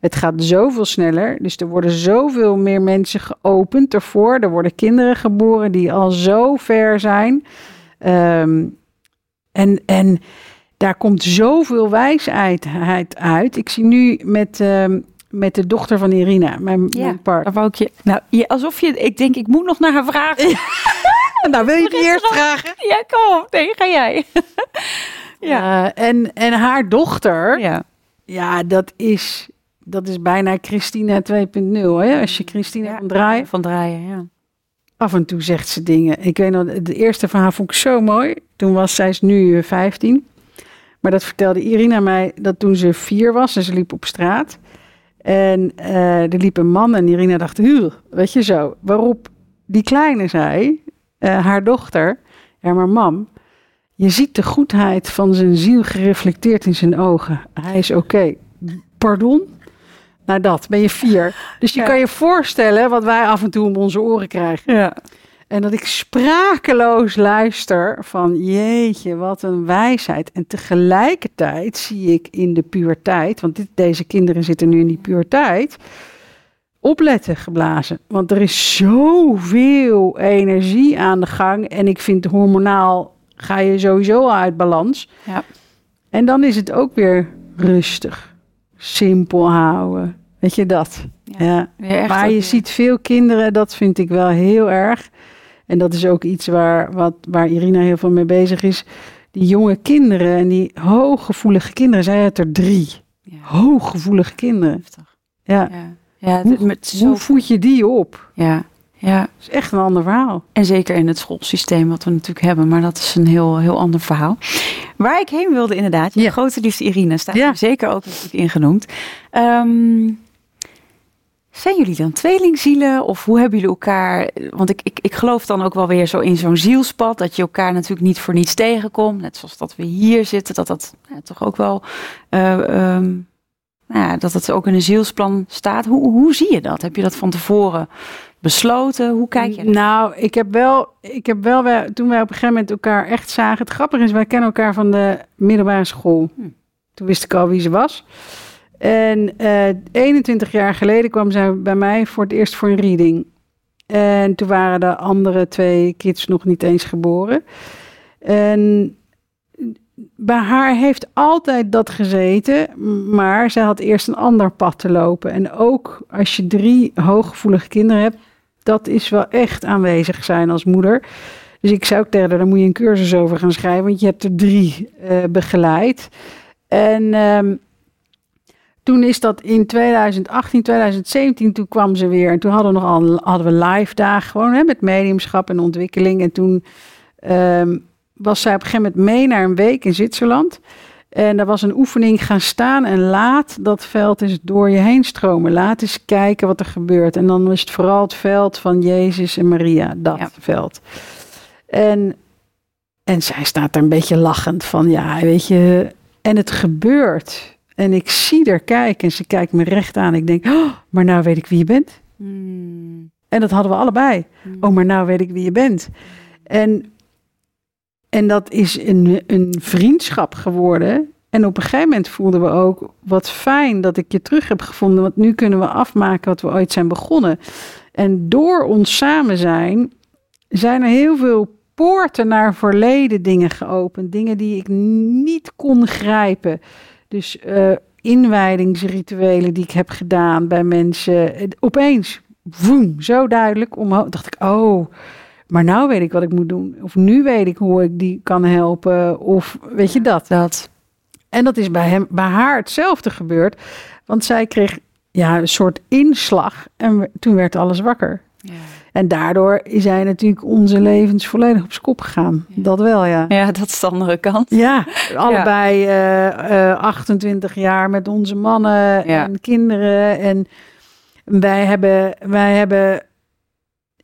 Het gaat zoveel sneller. Dus er worden zoveel meer mensen geopend ervoor. Er worden kinderen geboren die al zo ver zijn. Ehm, en, en daar komt zoveel wijsheid uit. Ik zie nu met, ehm, met de dochter van Irina, mijn, Ja, mijn partner. wou ik je. Nou, je, alsof je. Ik denk, ik moet nog naar haar vragen. [laughs] Nou, wil je die eerst vragen? Ja, kom. Nee, ga jij. [laughs] ja. Eh, en, en haar dochter, ja. Ja, dat is, dat is bijna Christina 2.0. Hè? Als je Christina Ja. van draaien. Van draaien, ja. Af en toe zegt ze dingen. Ik weet nog, de eerste van haar vond ik zo mooi. Toen was zij is nu eh, 15. Maar dat vertelde Irina mij dat toen ze vier was en ze liep op straat. En eh, er liep een man en Irina dacht, huur, weet je zo. Waarop die kleine zei, eh, haar dochter, ja maar mam, je ziet de goedheid van zijn ziel gereflecteerd in zijn ogen. Hij is oké. Pardon? Nou dat, ben je vier. Dus je Ja. kan je voorstellen wat wij af en toe om onze oren krijgen. Ja. En dat ik sprakeloos luister van jeetje, wat een wijsheid. En tegelijkertijd zie ik in de puberteit, want dit, deze kinderen zitten nu in die puberteit, opletten geblazen. Want er is zoveel energie aan de gang. En ik vind hormonaal ga je sowieso al uit balans. Ja. En dan is het ook weer rustig, simpel houden. Weet je dat? Ja. Maar je weer- ziet veel kinderen, dat vind ik wel heel erg. En dat is ook iets waar, wat, waar Irina heel veel mee bezig is. Die jonge kinderen en die hooggevoelige kinderen, zij het er drie. Ja. Hooggevoelige kinderen. Heftig. Ja. Ja. Ja, het, Hoe, met zo, hoe voed je die op? ja, ja, Dat is echt een ander verhaal. en zeker in het schoolsysteem wat we natuurlijk hebben, maar dat is een heel, heel ander verhaal. Waar ik heen wilde inderdaad, je Ja. grote liefde Irina, staat Ja. er zeker ook natuurlijk in genoemd. Ehm, zijn jullie dan tweelingzielen of hoe hebben jullie elkaar? Want ik, ik, ik geloof dan ook wel weer zo in zo'n zielspad dat je elkaar natuurlijk niet voor niets tegenkomt. Net zoals dat we hier zitten, dat dat ja, toch ook wel, eh, ehm, nou ja, dat het ook in een zielsplan staat. Hoe, hoe zie je dat? Heb je dat van tevoren besloten? Hoe kijk je? Nou, ik heb wel, ik heb wel toen wij op een gegeven moment elkaar echt zagen. Het grappige is, wij kennen elkaar van de middelbare school. Hm. Toen wist ik al wie ze was. En uh, 21 jaar geleden kwam zij bij mij voor het eerst voor een reading. En toen waren de andere twee kids nog niet eens geboren. En bij haar heeft altijd dat gezeten, maar zij had eerst een ander pad te lopen. En ook als je drie hooggevoelige kinderen hebt, dat is wel echt aanwezig zijn als moeder. Dus ik zou ook tegen haar, daar moet je een cursus over gaan schrijven, want je hebt er drie uh, begeleid. En um, toen is dat in 2018, 2017, toen kwam ze weer. En toen hadden we nog al hadden we live dagen gewoon hè, met mediumschap en ontwikkeling. En toen um, was zij op een gegeven moment mee naar een week in Zwitserland. En daar was een oefening gaan staan en laat dat veld eens door je heen stromen. Laat eens kijken wat er gebeurt. En dan is het vooral het veld van Jezus en Maria, dat ja. veld. En, en zij staat er een beetje lachend van, ja, weet je, en het gebeurt. En ik zie haar kijken en ze kijkt me recht aan. Ik denk, oh, maar nou weet ik wie je bent. Mm. En dat hadden we allebei. Mm. Oh, maar nou weet ik wie je bent. En en dat is een, een vriendschap geworden. En op een gegeven moment voelden we ook wat fijn dat ik je terug heb gevonden. Want nu kunnen we afmaken wat we ooit zijn begonnen. En door ons samen zijn, zijn er heel veel poorten naar verleden dingen geopend. Dingen die ik niet kon grijpen. Dus uh, inwijdingsrituelen die ik heb gedaan bij mensen. Opeens, woem, zo duidelijk omhoog. Dacht ik, oh, maar nou weet ik wat ik moet doen. Of nu weet ik hoe ik die kan helpen. Of weet je dat? Dat. En dat is bij, hem, bij haar hetzelfde gebeurd. Want zij kreeg ja, een soort inslag. En toen werd alles wakker. Ja. En daardoor is hij natuurlijk onze levens volledig op zijn kop gegaan. Ja. Dat wel, ja. Ja, dat is de andere kant. Ja, [laughs] allebei ja. Uh, uh, 28 jaar met onze mannen en kinderen. En wij hebben, wij hebben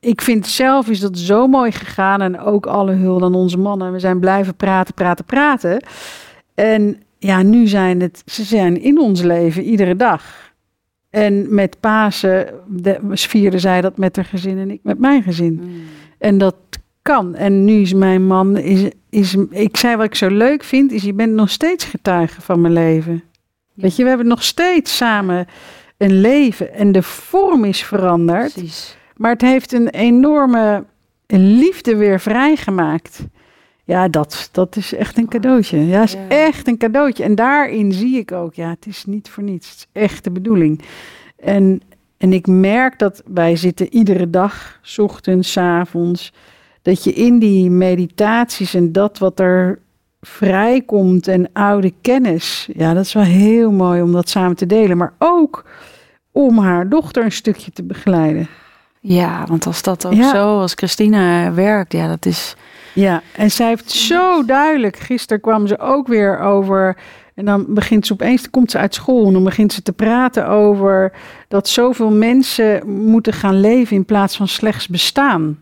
ik vind zelf is dat zo mooi gegaan. En ook alle hulp aan onze mannen. We zijn blijven praten, praten, praten. En ja, nu zijn het, ze zijn in ons leven iedere dag. En met Pasen de, vierden zij dat met haar gezin en ik met mijn gezin. Mm. En dat kan. En nu is mijn man, is, is, ik zei wat ik zo leuk vind, is je bent nog steeds getuige van mijn leven. Weet je, we hebben nog steeds samen een leven en de vorm is veranderd. Precies. Maar het heeft een enorme liefde weer vrijgemaakt. Ja, dat, dat is echt een cadeautje. Ja, is echt een cadeautje. En daarin zie ik ook, ja, het is niet voor niets. Het is echt de bedoeling. En, en ik merk dat wij zitten iedere dag, s ochtends, s avonds, dat je in die meditaties en dat wat er vrijkomt en oude kennis, ja, dat is wel heel mooi om dat samen te delen. Maar ook om haar dochter een stukje te begeleiden. Ja, want als dat ook zo, als Christina werkt, ja, dat is. Ja, en zij heeft zo duidelijk. Gisteren kwam ze ook weer over. En dan begint ze opeens, komt ze uit school en dan begint ze te praten over dat zoveel mensen moeten gaan leven in plaats van slechts bestaan.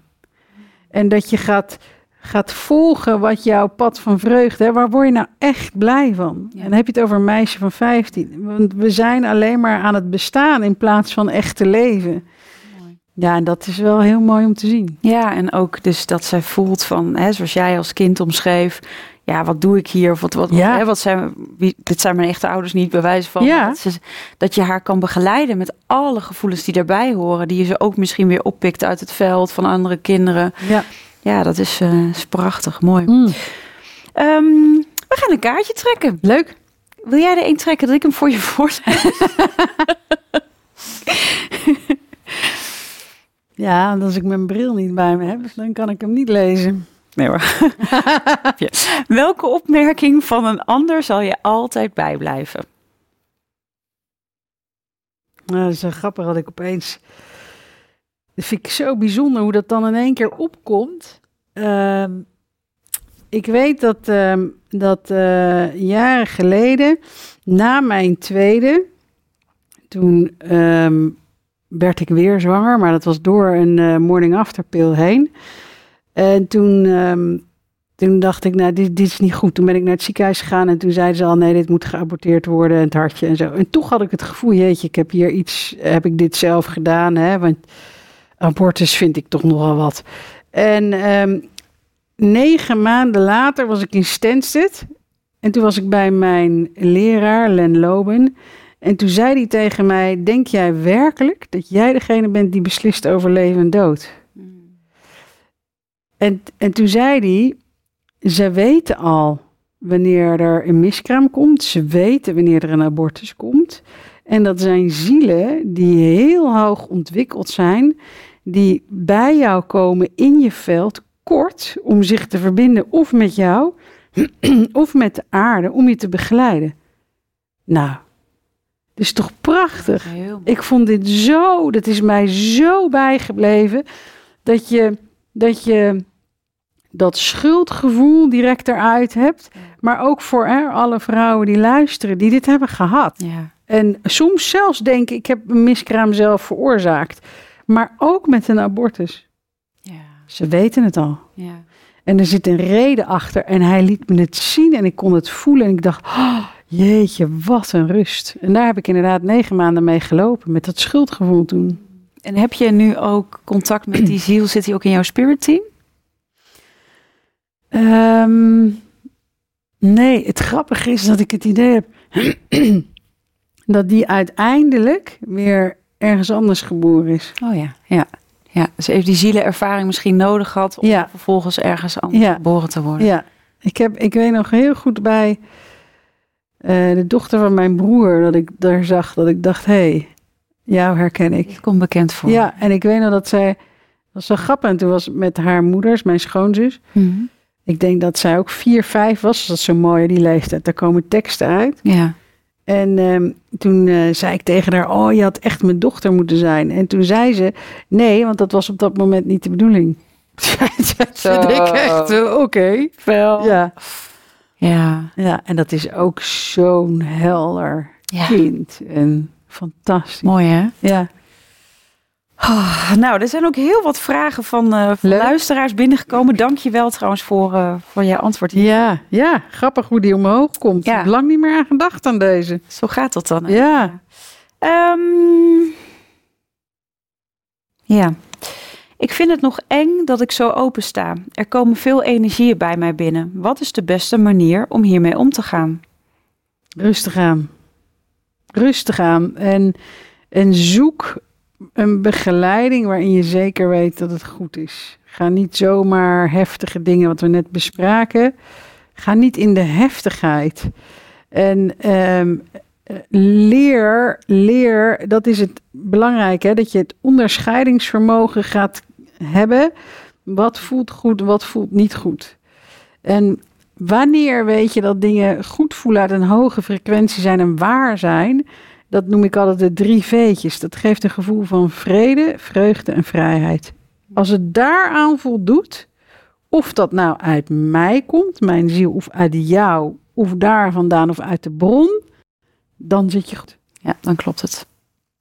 En dat je gaat, gaat volgen wat jouw pad van vreugde, hè, waar word je nou echt blij van? En dan heb je het over een meisje van 15. Want we zijn alleen maar aan het bestaan in plaats van echt te leven. Ja, en dat is wel heel mooi om te zien. Ja, en ook dus dat zij voelt van, hè, zoals jij als kind omschreef, ja, wat doe ik hier? Of wat, wat, ja. hè, wat zijn, wie, dit zijn mijn echte ouders niet, bewijzen van. Ja. Dat, ze, dat, je haar kan begeleiden met alle gevoelens die daarbij horen, die je ze ook misschien weer oppikt uit het veld van andere kinderen. Ja, ja dat is, uh, is prachtig, mooi. Mm. Um, we gaan een kaartje trekken. Leuk. Wil jij er een trekken dat ik hem voor je voorlees? [laughs] Ja, als ik mijn bril niet bij me heb, dan kan ik hem niet lezen. Nee hoor. [laughs] Welke opmerking van een ander zal je altijd bijblijven? Nou, dat is grappig dat ik opeens... Dat vind ik zo bijzonder hoe dat dan in één keer opkomt. Uh, ik weet dat, uh, dat uh, jaren geleden, na mijn tweede, toen ehm, werd ik weer zwanger, maar dat was door een uh, morning after pill heen. En toen, um, toen dacht ik, nou, dit, dit, is niet goed. Toen ben ik naar het ziekenhuis gegaan en toen zeiden ze al, nee, dit moet geaborteerd worden en het hartje en zo. En toch had ik het gevoel, jeetje, ik heb hier iets, heb ik dit zelf gedaan, hè, want abortus vind ik toch nogal wat. En um, negen maanden later was ik in Stansted En toen was ik bij mijn leraar, Len Loben. En toen zei hij tegen mij: Denk jij werkelijk dat jij degene bent die beslist over leven en dood? En, en toen zei hij: Ze weten al wanneer er een miskraam komt. Ze weten wanneer er een abortus komt. En dat zijn zielen die heel hoog ontwikkeld zijn, die bij jou komen in je veld, kort, om zich te verbinden of met jou [clears throat] of met de aarde, om je te begeleiden. Nou, dat is toch prachtig? Ik vond dit zo, dat is mij zo bijgebleven, dat je dat, je dat schuldgevoel direct eruit hebt, maar ook voor hè, alle vrouwen die luisteren, die dit hebben gehad. Ja. En soms zelfs denken, ik heb een miskraam zelf veroorzaakt. Maar ook met een abortus. Ja. Ze weten het al. Ja. En er zit een reden achter. En hij liet me het zien en ik kon het voelen. En ik dacht, oh, jeetje, wat een rust. En daar heb ik inderdaad negen maanden mee gelopen. Met dat schuldgevoel toen. En heb je nu ook contact met die ziel? Zit hij ook in jouw spirit team? Ehm, nee, het grappige is dat ik het idee heb [clears throat] dat die uiteindelijk weer ergens anders geboren is. Oh ja, ja. Ja, dus heeft die zielervaring misschien nodig gehad om Ja. vervolgens ergens anders Ja. geboren te worden. Ja, ik, heb, ik weet nog heel goed bij eh, de dochter van mijn broer dat ik daar zag dat ik dacht, hé, hey, jou herken ik. Ik kom bekend voor. Ja, en ik weet nog dat zij, dat was zo grappig, en toen was met haar moeders, mijn schoonzus. Mhm. Ik denk dat zij ook vier, vijf was, dat is zo mooi, die leeftijd. Daar komen teksten uit. Ja. En ehm, toen eh, zei ik tegen haar, oh, je had echt mijn dochter moeten zijn. En toen zei ze, nee, want dat was op dat moment niet de bedoeling. [laughs] Zo. ik echt, eh, oké. Wel. Ja. Ja. ja, en dat is ook zo'n helder Ja. kind. En fantastisch. Mooi hè? Ja. Oh, nou, er zijn ook heel wat vragen van, eh, van luisteraars binnengekomen. Dank je wel trouwens voor, eh, voor je antwoord. ja, ja, grappig hoe die omhoog komt. Ja. Ik heb lang niet meer aan gedacht aan deze. Zo gaat dat dan. hè? Ja. Ehm, ja. Ik vind het nog eng dat ik zo open sta. Er komen veel energieën bij mij binnen. Wat is de beste manier om hiermee om te gaan? Rustig aan. Rustig aan. En, en zoek een begeleiding waarin je zeker weet dat het goed is. Ga niet zomaar heftige dingen, wat we net bespraken. Ga niet in de heftigheid. En ehm, leer, leer, dat is het belangrijke, dat je het onderscheidingsvermogen gaat hebben. Wat voelt goed, wat voelt niet goed. En wanneer weet je dat dingen goed voelen uit een hoge frequentie zijn en waar zijn? Dat noem ik altijd de drie V'tjes. Dat geeft een gevoel van vrede, vreugde en vrijheid. Als het daaraan voldoet, of dat nou uit mij komt, mijn ziel, of uit jou, of daar vandaan, of uit de bron, dan zit je goed. Ja, dan klopt het.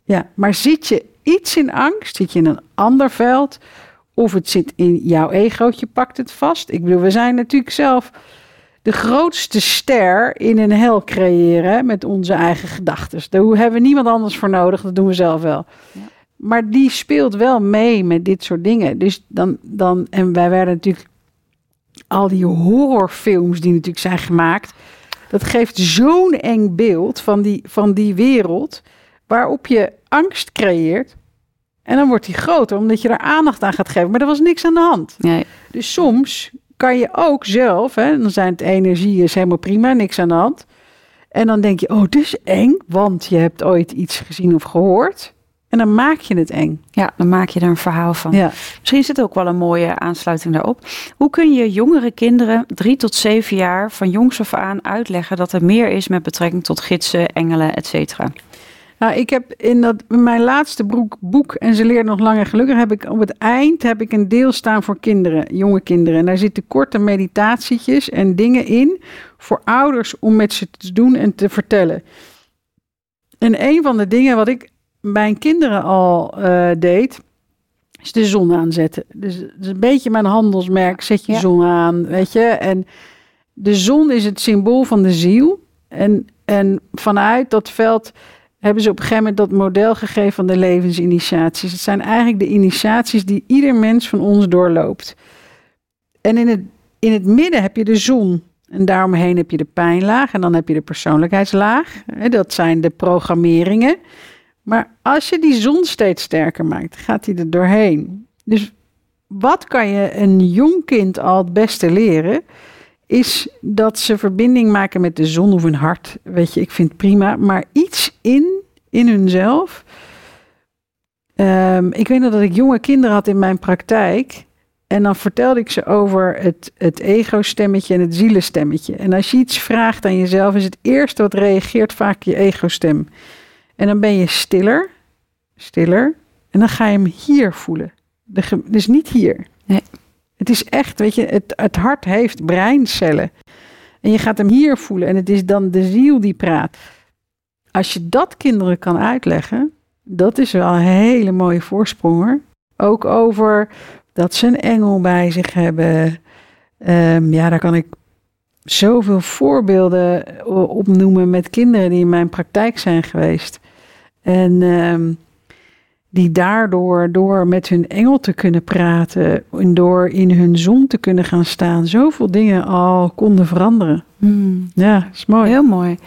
Ja, maar zit je iets in angst, zit je in een ander veld, of het zit in jouw egootje, pakt het vast. Ik bedoel, we zijn natuurlijk zelf de grootste ster in een hel creëren met onze eigen gedachten. Daar hebben we niemand anders voor nodig, dat doen we zelf wel. Ja. Maar die speelt wel mee met dit soort dingen. Dus dan, dan, en wij werden natuurlijk al die horrorfilms die natuurlijk zijn gemaakt. Dat geeft zo'n eng beeld van die, van die wereld. Waarop je angst creëert. En dan wordt die groter, omdat je daar aandacht aan gaat geven. Maar er was niks aan de hand. Nee. Dus soms kan je ook zelf, hè, dan zijn het energie is helemaal prima, niks aan de hand. En dan denk je, oh, dit is eng, want je hebt ooit iets gezien of gehoord. En dan maak je het eng. Ja, dan maak je er een verhaal van. Ja. Misschien zit ook wel een mooie aansluiting daarop. Hoe kun je jongere kinderen, drie tot zeven jaar, van jongs af aan uitleggen dat er meer is met betrekking tot gidsen, engelen, et cetera? Nou, ik heb in, dat, mijn laatste boek, boek En ze leert nog lang en gelukkig, heb ik op het eind heb ik een deel staan voor kinderen, jonge kinderen. En daar zitten korte meditatietjes en dingen in voor ouders om met ze te doen en te vertellen. En een van de dingen wat ik mijn kinderen al eh, deed, is de zon aanzetten. Dus het is een beetje mijn handelsmerk, zet je Ja. zon aan, weet je. En de zon is het symbool van de ziel. En, en vanuit dat veld hebben ze op een gegeven moment dat model gegeven van de levensinitiaties. Het zijn eigenlijk de initiaties die ieder mens van ons doorloopt. En in het, in het midden heb je de zon. En daaromheen heb je de pijnlaag en dan heb je de persoonlijkheidslaag. Dat zijn de programmeringen. Maar als je die zon steeds sterker maakt, gaat die er doorheen. Dus wat kan je een jong kind al het beste leren? Is dat ze verbinding maken met de zon of hun hart. Weet je, ik vind prima. Maar iets in, in hunzelf. Ehm, ik weet nog dat ik jonge kinderen had in mijn praktijk. En dan vertelde ik ze over het, het ego-stemmetje en het zielenstemmetje. En als je iets vraagt aan jezelf, is het eerste wat reageert vaak je ego-stem. En dan ben je stiller, stiller. En dan ga je hem hier voelen. De, dus niet hier. Nee. Het is echt, weet je, het, het hart heeft breincellen. En je gaat hem hier voelen. En het is dan de ziel die praat. Als je dat kinderen kan uitleggen, dat is wel een hele mooie voorsprong hoor. Ook over dat ze een engel bij zich hebben. Ehm, ja, daar kan ik zoveel voorbeelden opnoemen met kinderen die in mijn praktijk zijn geweest. En ehm, die daardoor, door met hun engel te kunnen praten en door in hun zon te kunnen gaan staan, zoveel dingen al konden veranderen. Hmm. Ja, is mooi. Heel mooi.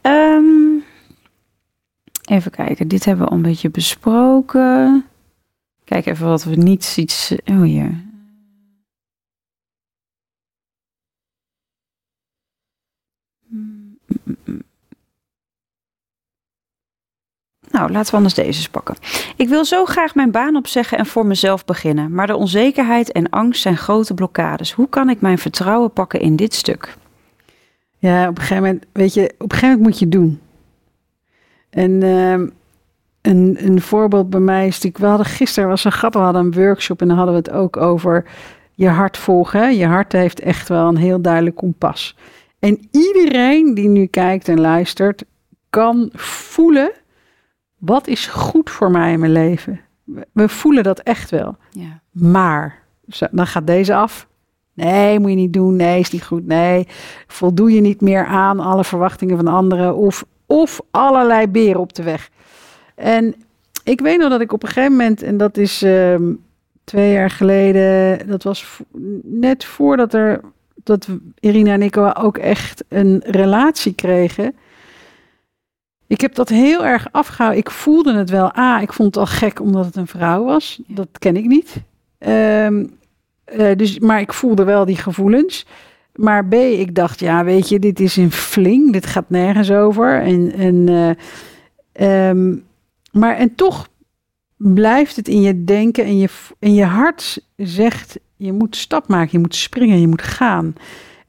Ehm, even kijken, dit hebben we al een beetje besproken. Kijk even wat we niet iets. Oh hier. Nou, laten we anders deze eens pakken. Ik wil zo graag mijn baan opzeggen en voor mezelf beginnen. Maar de onzekerheid en angst zijn grote blokkades. Hoe kan ik mijn vertrouwen pakken in dit stuk? Ja, op een gegeven moment, weet je, op een gegeven moment moet je doen. En ehm, een, een voorbeeld bij mij is natuurlijk, we hadden gisteren, was een grappig, we hadden een workshop en dan hadden we het ook over je hart volgen. Je hart heeft echt wel een heel duidelijk kompas. En iedereen die nu kijkt en luistert, kan voelen, wat is goed voor mij in mijn leven? We- voelen dat echt wel. Ja. Maar, dan gaat deze af. Nee, moet je niet doen. Nee, is niet goed. Nee, voldoe je niet meer aan alle verwachtingen van anderen. Of, of allerlei beren op de weg. En ik weet nog dat ik op een gegeven moment, en dat is ehm, twee jaar geleden, dat was net voordat er, dat Irina en ik ook echt een relatie kregen. Ik heb dat heel erg afgehouden. Ik voelde het wel. A, ik vond het al gek omdat het een vrouw was. Dat ken ik niet. Ehm, eh, dus, maar ik voelde wel die gevoelens. Maar B, ik dacht, ja, weet je, dit is een fling. Dit gaat nergens over. En, en, eh, ehm, maar en toch blijft het in je denken en je, en je hart zegt, je moet stap maken, je moet springen, je moet gaan.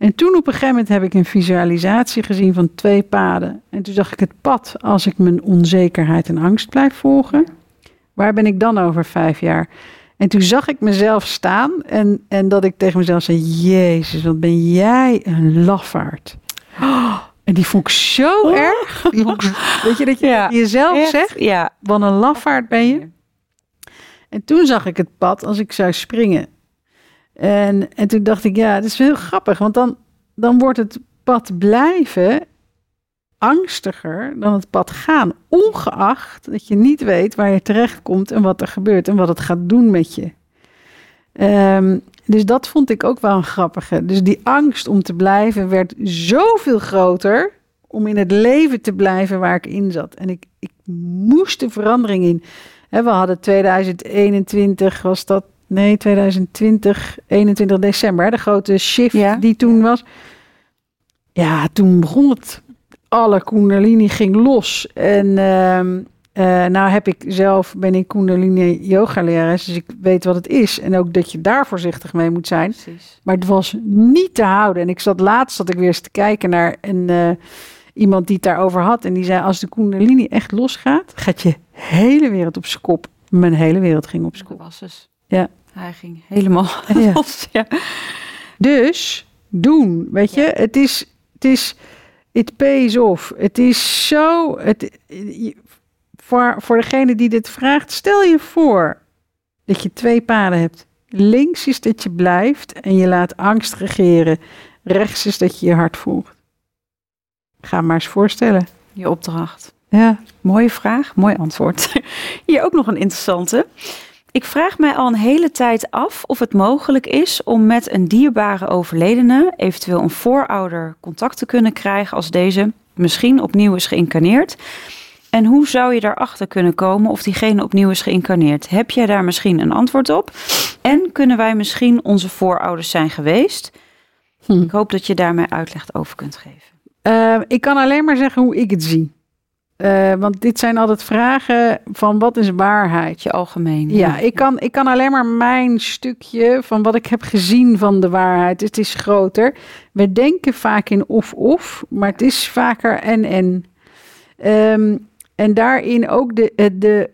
En toen op een gegeven moment heb ik een visualisatie gezien van twee paden. En toen zag ik het pad als ik mijn onzekerheid en angst blijf volgen. Waar ben ik dan over vijf jaar? En toen zag ik mezelf staan en, en dat ik tegen mezelf zei: Jezus, wat ben jij een lafaard. Oh, [gasps] en die vond ik zo erg. Die vond ik- weet je dat je Ja, jezelf Echt? zegt: Ja. Wat een lafaard ben je. En toen zag ik het pad als ik zou springen. En, en toen dacht ik, ja, dat is heel grappig. Want dan, dan wordt het pad blijven angstiger dan het pad gaan. Ongeacht dat je niet weet waar je terecht komt en wat er gebeurt en wat het gaat doen met je. Ehm, dus dat vond ik ook wel een grappige. Dus die angst om te blijven werd zoveel groter om in het leven te blijven waar ik in zat. En ik, ik moest de verandering in. We hadden 2021, was dat? Nee, 2020, 21 december, de grote shift Ja. die toen was. Ja, toen begon het. Alle Kundalini ging los. En eh, nou heb ik zelf, ben ik Kundalini yoga lerares, dus ik weet wat het is. En ook dat je daar voorzichtig mee moet zijn. Precies. Maar het was niet te houden. En ik zat laatst zat ik weer eens te kijken naar een, eh, iemand die het daarover had. En die zei, als de Kundalini echt losgaat, gaat je hele wereld op zijn kop. Mijn hele wereld ging op zijn Dat kop. was het. Ja. Hij ging helemaal [laughs] Ja. [laughs] los. Ja. Dus doen, weet je, het is, het is, it pays off. Het is zo, het, voor, voor degene die dit vraagt, stel je voor dat je twee paden hebt. Links is dat je blijft en je laat angst regeren. Rechts is dat je je hart volgt. Ga maar eens voorstellen. Je opdracht. Ja, Mooie vraag, mooi antwoord. [laughs] Hier ook nog een interessante. Ik vraag mij al een hele tijd af of het mogelijk is om met een dierbare overledene, eventueel een voorouder, contact te kunnen krijgen als deze misschien opnieuw is geïncarneerd. En hoe zou je daarachter kunnen komen of diegene opnieuw is geïncarneerd? Heb jij daar misschien een antwoord op? En kunnen wij misschien onze voorouders zijn geweest? Hm. Ik hoop dat je daar mij uitleg over kunt geven. Uh, ik kan alleen maar zeggen hoe ik het zie. Uh, want dit zijn altijd vragen van wat is waarheid? Je algemeen. Ja, Ik, kan, ik kan alleen maar mijn stukje van wat ik heb gezien van de waarheid. Het is groter. We denken vaak in of-of, maar het is vaker en-en. Um, en daarin ook de, de,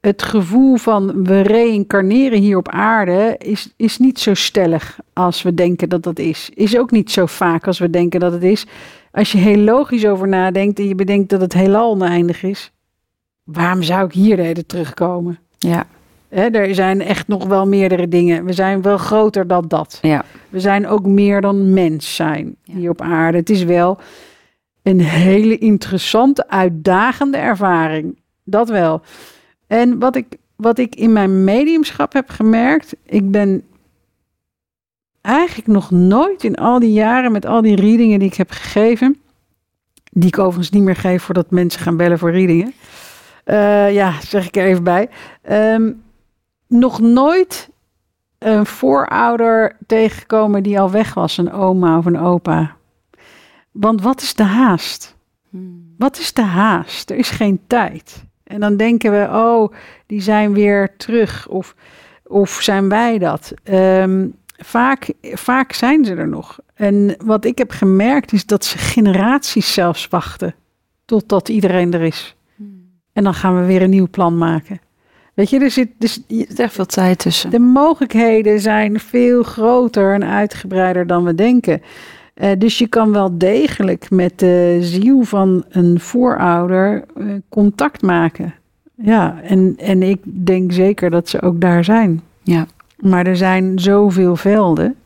het gevoel van we reïncarneren hier op aarde is, is niet zo stellig als we denken dat dat is. Is ook niet zo vaak als we denken dat het is. Als je heel logisch over nadenkt en je bedenkt dat het heelal oneindig is, waarom zou ik hier de hele terugkomen? Ja. He, er zijn echt nog wel meerdere dingen. We zijn wel groter dan dat. Ja. We zijn ook meer dan mens zijn hier op aarde. Het is wel een hele interessante, uitdagende ervaring. Dat wel. En wat ik, wat ik in mijn mediumschap heb gemerkt, ik ben eigenlijk nog nooit in al die jaren met al die readingen die ik heb gegeven, die ik overigens niet meer geef voordat mensen gaan bellen voor readingen. Uh, ja, zeg ik er even bij. Um, nog nooit een voorouder tegengekomen die al weg was, een oma of een opa. Want wat is de haast? Hmm. Wat is de haast? Er is geen tijd. En dan denken we, oh, die zijn weer terug. Of, of zijn wij dat? Um, vaak, vaak zijn ze er nog. En wat ik heb gemerkt is dat ze generaties zelfs wachten. Totdat iedereen er is. Hmm. En dan gaan we weer een nieuw plan maken. Weet je, er zit, dus, er veel tijd tussen. De mogelijkheden zijn veel groter en uitgebreider dan we denken. Uh, dus je kan wel degelijk met de ziel van een voorouder uh, contact maken. Ja, en, en ik denk zeker dat ze ook daar zijn. Ja. Maar er zijn zoveel velden.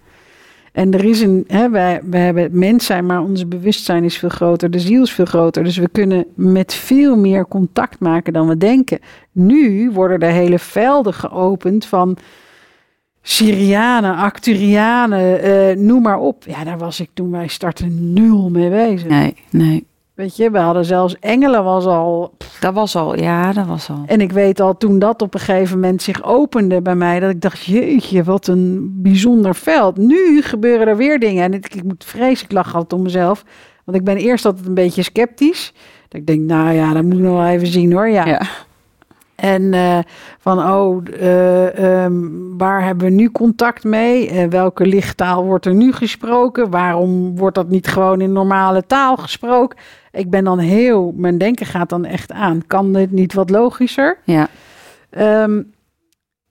En er is een, hè, wij, hebben het mens zijn, maar ons bewustzijn is veel groter, de ziel is veel groter. Dus we kunnen met veel meer contact maken dan we denken. Nu worden er hele velden geopend van Syrianen, Acturianen, uh, noem maar op. Ja, daar was ik toen wij starten nul mee bezig. Nee, nee. Weet je, we hadden zelfs engelen was al. Dat was al, ja, dat was al. En ik weet al toen dat op een gegeven moment zich opende bij mij, dat ik dacht, jeetje, wat een bijzonder veld. Nu gebeuren er weer dingen. En ik, ik moet vreselijk lachen altijd om mezelf. Want ik ben eerst altijd een beetje sceptisch. Dat ik denk, nou ja, dat moet ik nog wel even zien hoor. Ja. ja. En uh, van, oh, uh, um, waar hebben we nu contact mee? Uh, welke lichttaal wordt er nu gesproken? Waarom wordt dat niet gewoon in normale taal gesproken? Ik ben dan heel, mijn denken gaat dan echt aan. Kan dit niet wat logischer? Ja. Um,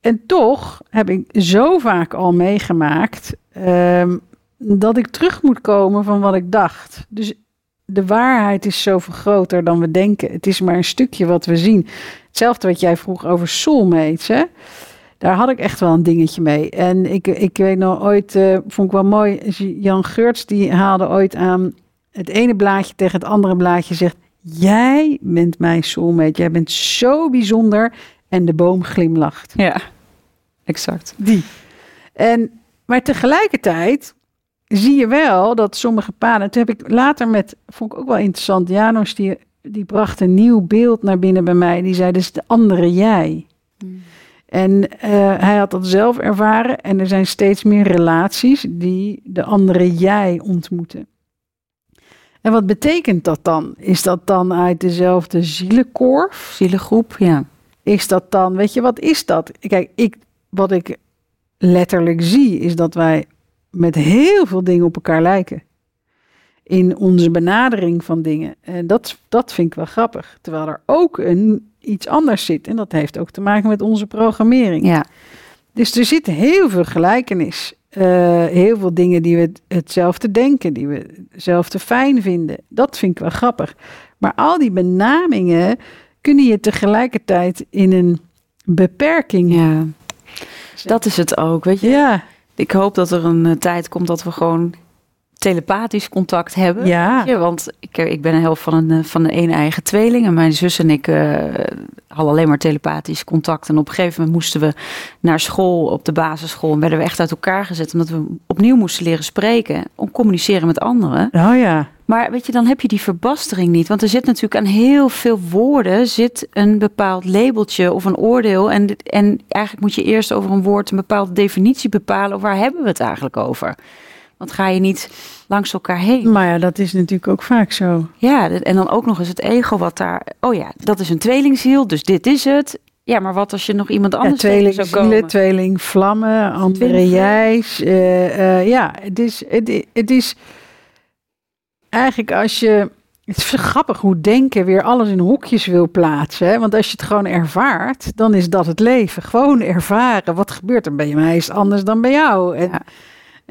en toch heb ik zo vaak al meegemaakt um, dat ik terug moet komen van wat ik dacht. Dus de waarheid is zoveel groter dan we denken. Het is maar een stukje wat we zien. Hetzelfde wat jij vroeg over soulmates, hè? Daar had ik echt wel een dingetje mee. En ik, ik weet nog ooit, uh, vond ik wel mooi, Jan Geurts die haalde ooit aan het ene blaadje tegen het andere blaadje zegt, jij bent mijn soulmate, jij bent zo bijzonder en de boom glimlacht. Ja, exact. Die. En, maar tegelijkertijd zie je wel dat sommige paden, toen heb ik later met, vond ik ook wel interessant, Janos die, die bracht een nieuw beeld naar binnen bij mij, die zei, dus de andere jij. Hmm. En uh, hij had dat zelf ervaren en er zijn steeds meer relaties die de andere jij ontmoeten. En wat betekent dat dan? Is dat dan uit dezelfde zielenkorf? Zielengroep, ja. Is dat dan, weet je, wat is dat? Kijk, ik, wat ik letterlijk zie, is dat wij met heel veel dingen op elkaar lijken. In onze benadering van dingen. En dat, dat vind ik wel grappig. Terwijl er ook een, iets anders zit. En dat heeft ook te maken met onze programmering. Ja. Dus er zit heel veel gelijkenis. Uh, heel veel dingen die we hetzelfde denken, die we hetzelfde fijn vinden. Dat vind ik wel grappig. Maar al die benamingen kunnen je tegelijkertijd in een beperking. Ja, dat is het ook, weet je. Ja. Ik hoop dat er een uh, tijd komt dat we gewoon telepathisch contact hebben. Ja. je, want ik, eh, ik ben een helft van een, eh, van een een eigen tweeling. En mijn zus en ik eh, hadden alleen maar telepathisch contact. En op een gegeven moment moesten we naar school op de basisschool. En werden we echt uit elkaar gezet. Omdat we opnieuw moesten leren spreken. Om communiceren met anderen. Oh ja. Maar weet je, dan heb je die verbastering niet. Want er zit natuurlijk aan heel veel woorden zit een bepaald labeltje of een oordeel. En, en eigenlijk moet je eerst over een woord een bepaalde definitie bepalen. Waar hebben we het eigenlijk over? Want ga je niet langs elkaar heen. Maar ja, dat is natuurlijk ook vaak zo. Ja, en dan ook nog eens het ego wat daar... Oh ja, dat is een tweelingziel, dus dit is het. Ja, maar wat als je nog iemand Ja, anders tweeling tegen zou komen? tweeling vlammen, andere Tweeling jijs. eh, eh, ja, het is, het, is eigenlijk als je... Het is grappig hoe denken weer alles in hokjes wil plaatsen. Hè? Want als je het gewoon ervaart, dan is dat het leven. Gewoon ervaren. Wat gebeurt er bij mij? Is anders dan bij jou? En, Ja.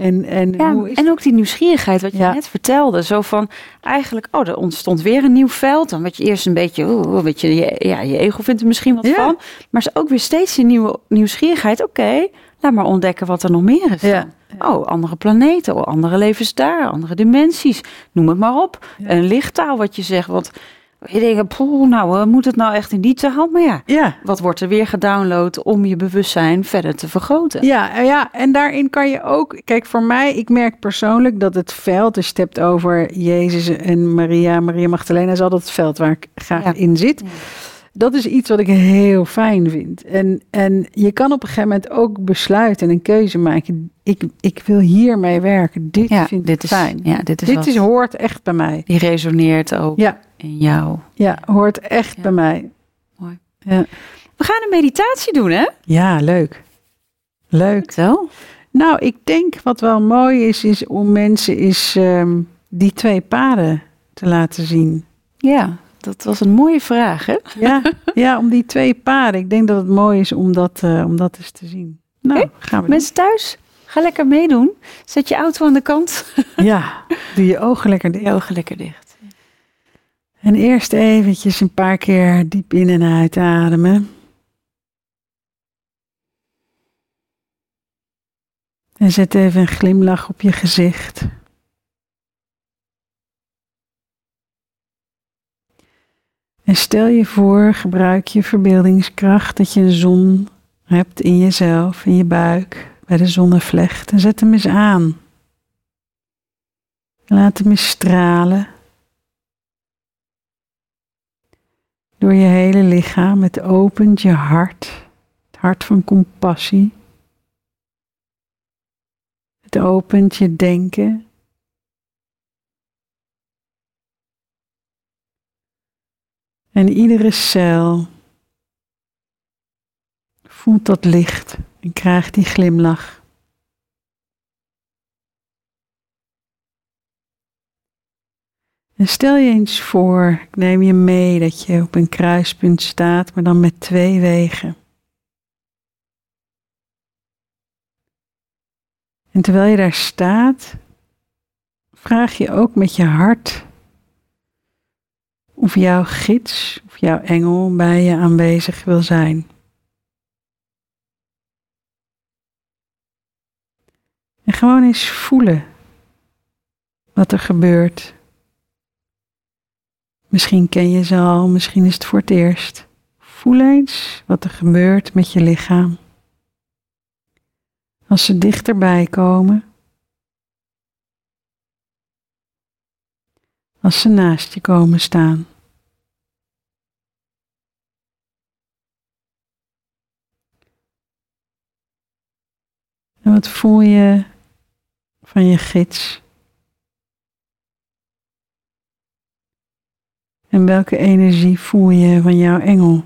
En, en Ja, hoe is en ook die nieuwsgierigheid wat je Ja. net vertelde. Zo van, eigenlijk, oh, er ontstond weer een nieuw veld. Dan werd je eerst een beetje, oeh, weet je, je, ja, je ego vindt er misschien wat Ja. van. Maar is ook weer steeds die nieuwe nieuwsgierigheid. Oké, laat maar ontdekken wat er nog meer is. Ja. Oh, andere planeten, oh, andere levens daar, andere dimensies. Noem het maar op. Een lichttaal wat je zegt. Want je denkt, poeh, nou, eh, moet het nou echt in die taal? Maar ja, Ja, wat wordt er weer gedownload om je bewustzijn verder te vergroten? Ja, eh, ja, en daarin kan je ook. Kijk, voor mij, ik merk persoonlijk dat het veld, als je het hebt over Jezus en Maria, Maria Magdalena, is altijd het veld waar ik graag Ja. in zit. Ja. Dat is iets wat ik heel fijn vind. En, en je kan op een gegeven moment ook besluiten en een keuze maken. Ik, ik wil hiermee werken. Dit Ja, vind dit ik is fijn. Ja, dit is, Dit is, hoort echt bij mij. die resoneert ook Ja, in jou. ja hoort echt Ja. bij mij. Mooi. Ja. We gaan een meditatie doen, hè? ja, leuk. Leuk. Zo. Nou, ik denk wat wel mooi is, is om mensen is ehm, die twee paden te laten zien. Ja, dat was een mooie vraag, hè? Ja, ja, om die twee paden. Ik denk dat het mooi is om dat, eh, om dat eens te zien. Nou, gaan we doen. Mensen thuis, ga lekker meedoen. Zet je auto aan de kant. [laughs] Ja, doe je ogen lekker dicht. Je ogen lekker dicht. En eerst eventjes een paar keer diep in en uit ademen. En zet even een glimlach op je gezicht. En stel je voor, gebruik je verbeeldingskracht dat je een zon hebt in jezelf, in je buik, bij de zonnevlecht. En zet hem eens aan. Laat hem eens stralen. Door je hele lichaam. Het opent je hart. Het hart van compassie. Het opent je denken. En iedere cel voelt dat licht en krijgt die glimlach. En stel je eens voor, ik neem je mee dat je op een kruispunt staat, maar dan met twee wegen. En terwijl je daar staat, vraag je ook met je hart of jouw gids of jouw engel bij je aanwezig wil zijn. En gewoon eens voelen wat er gebeurt. Misschien ken je ze al, misschien is het voor het eerst. Voel eens wat er gebeurt met je lichaam. Als ze dichterbij komen. Als ze naast je komen staan. Wat voel je van je gids? En welke energie voel je van jouw engel?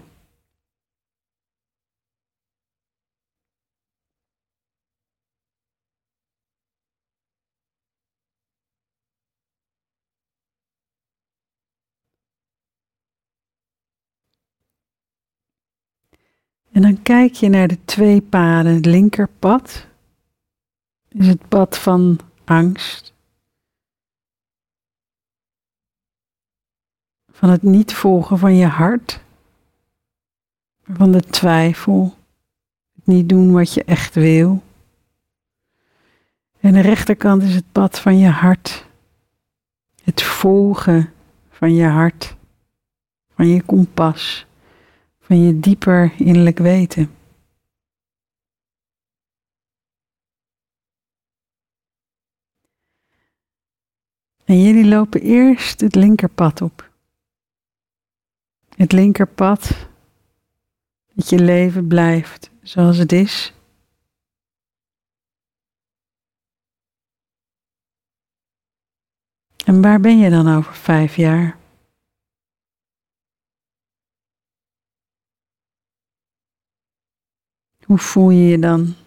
En dan kijk je naar de twee paden. Het linkerpad is het pad van angst. Van het niet volgen van je hart. Van de twijfel. Het niet doen wat je echt wil. En de rechterkant is het pad van je hart. Het volgen van je hart, van je kompas, van je dieper innerlijk weten. En jullie lopen eerst het linkerpad op. Het linkerpad dat je leven blijft zoals het is. En waar ben je dan over vijf jaar? Hoe voel je je dan?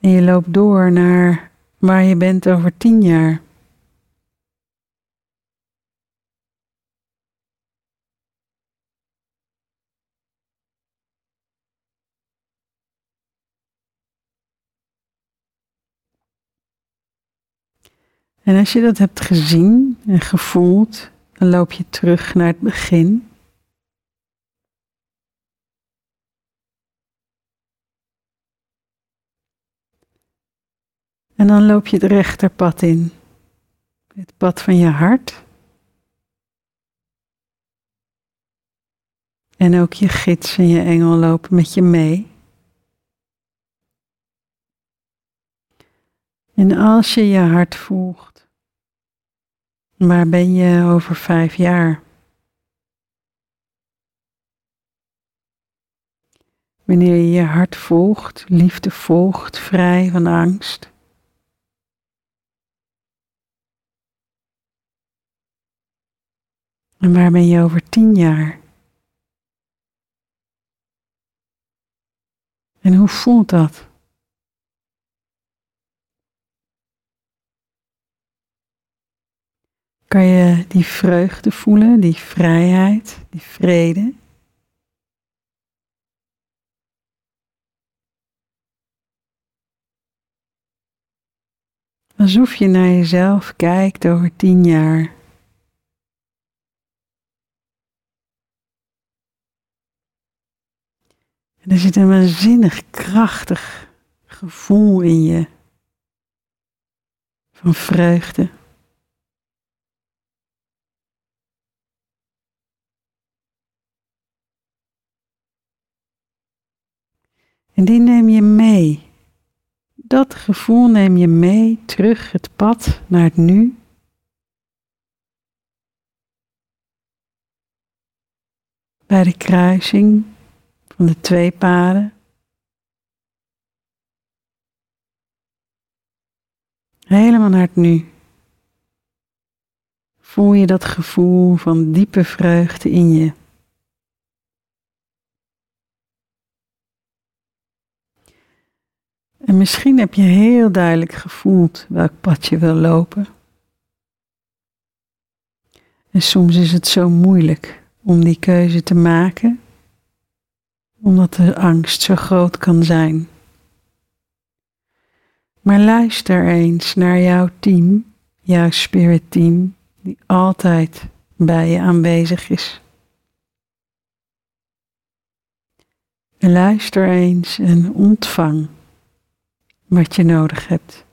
En je loopt door naar waar je bent over tien jaar. En als je dat hebt gezien en gevoeld, dan loop je terug naar het begin. En dan loop je het rechterpad in. Het pad van je hart. En ook je gids en je engel lopen met je mee. En als je je hart volgt, waar ben je over vijf jaar? Wanneer je je hart volgt, liefde volgt, vrij van angst. En waar ben je over tien jaar? En hoe voelt dat? Kan je die vreugde voelen, die vrijheid, die vrede? Alsof je naar jezelf kijkt over tien jaar. Er zit een waanzinnig krachtig gevoel in je van vreugde. En die neem je mee. Dat gevoel neem je mee terug het pad naar het nu. Bij de kruising van de twee paden. Helemaal naar het nu. Voel je dat gevoel van diepe vreugde in je. En misschien heb je heel duidelijk gevoeld welk pad je wil lopen. En soms is het zo moeilijk om die keuze te maken, omdat de angst zo groot kan zijn. Maar luister eens naar jouw team, jouw spirit team, die altijd bij je aanwezig is. Luister eens en ontvang wat je nodig hebt.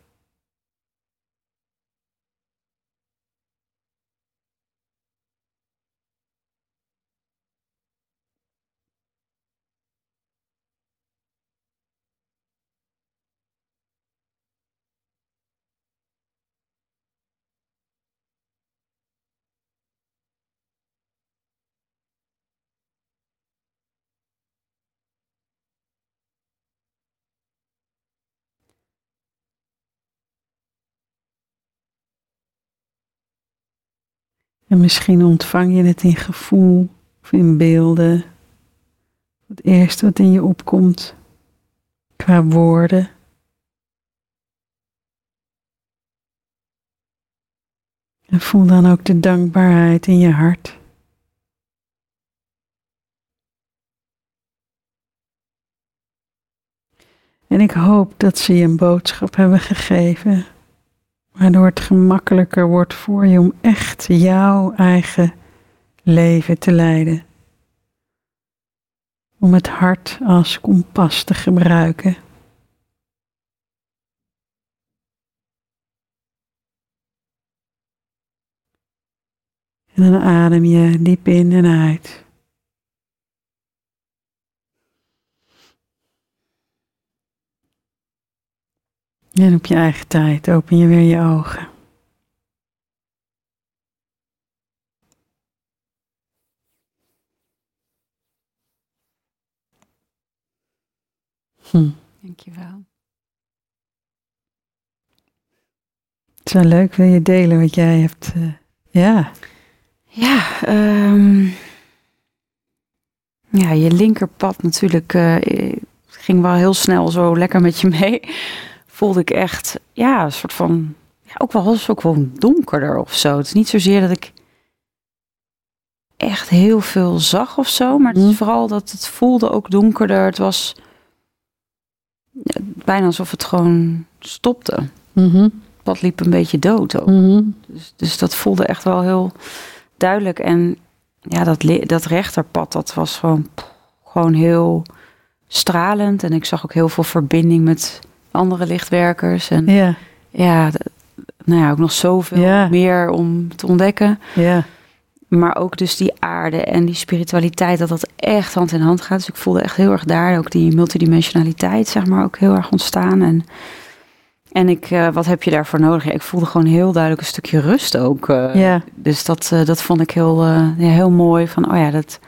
En misschien ontvang je het in gevoel of in beelden. Het eerste wat in je opkomt qua woorden. En voel dan ook de dankbaarheid in je hart. En ik hoop dat ze je een boodschap hebben gegeven waardoor het gemakkelijker wordt voor je om echt jouw eigen leven te leiden. Om het hart als kompas te gebruiken. En dan adem je diep in en uit. En op je eigen tijd open je weer je ogen. Hm. Dankjewel. Het is wel leuk, wil je delen wat jij hebt? Uh, ja. Ja, um, ja, je linkerpad natuurlijk uh, ging wel heel snel zo lekker met je mee. Voelde ik echt, ja, een soort van, ja, ook wel was ook wel donkerder of zo. Het is niet zozeer dat ik echt heel veel zag of zo, maar het is mhm. vooral dat het voelde ook donkerder. Het was bijna alsof het gewoon stopte. Mm -hmm. Pad liep een beetje dood ook. Mhm. dus, dus dat voelde echt wel heel duidelijk. En ja, dat, dat rechterpad, dat was gewoon, gewoon heel stralend. En ik zag ook heel veel verbinding met andere lichtwerkers. En ja, ja nou ja, ook nog zoveel meer om te ontdekken. Ja. Maar ook dus die aarde en die spiritualiteit, dat dat echt hand in hand gaat. Dus ik voelde echt heel erg daar ook die multidimensionaliteit, zeg maar, ook heel erg ontstaan. En en ik, uh, wat heb je daarvoor nodig? Ja, ik voelde gewoon heel duidelijk een stukje rust ook. Uh, ja. Dus dat, uh, dat vond ik heel, ja, heel mooi. Van, oh ja, dat,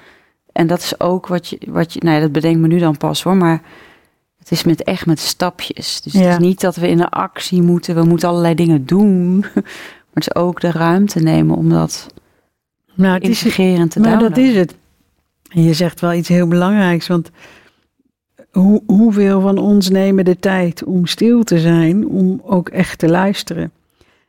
en dat is ook wat je, wat je, nou ja, dat bedenkt me nu dan pas hoor, maar het is met echt met stapjes. Dus ja. het is niet dat we in de actie moeten, we moeten allerlei dingen doen. [laughs] Maar het is ook de ruimte nemen om dat nou, het integreren te doen. Maar dat is het. En je zegt wel iets heel belangrijks, want hoe, hoeveel van ons nemen de tijd om stil te zijn, om ook echt te luisteren?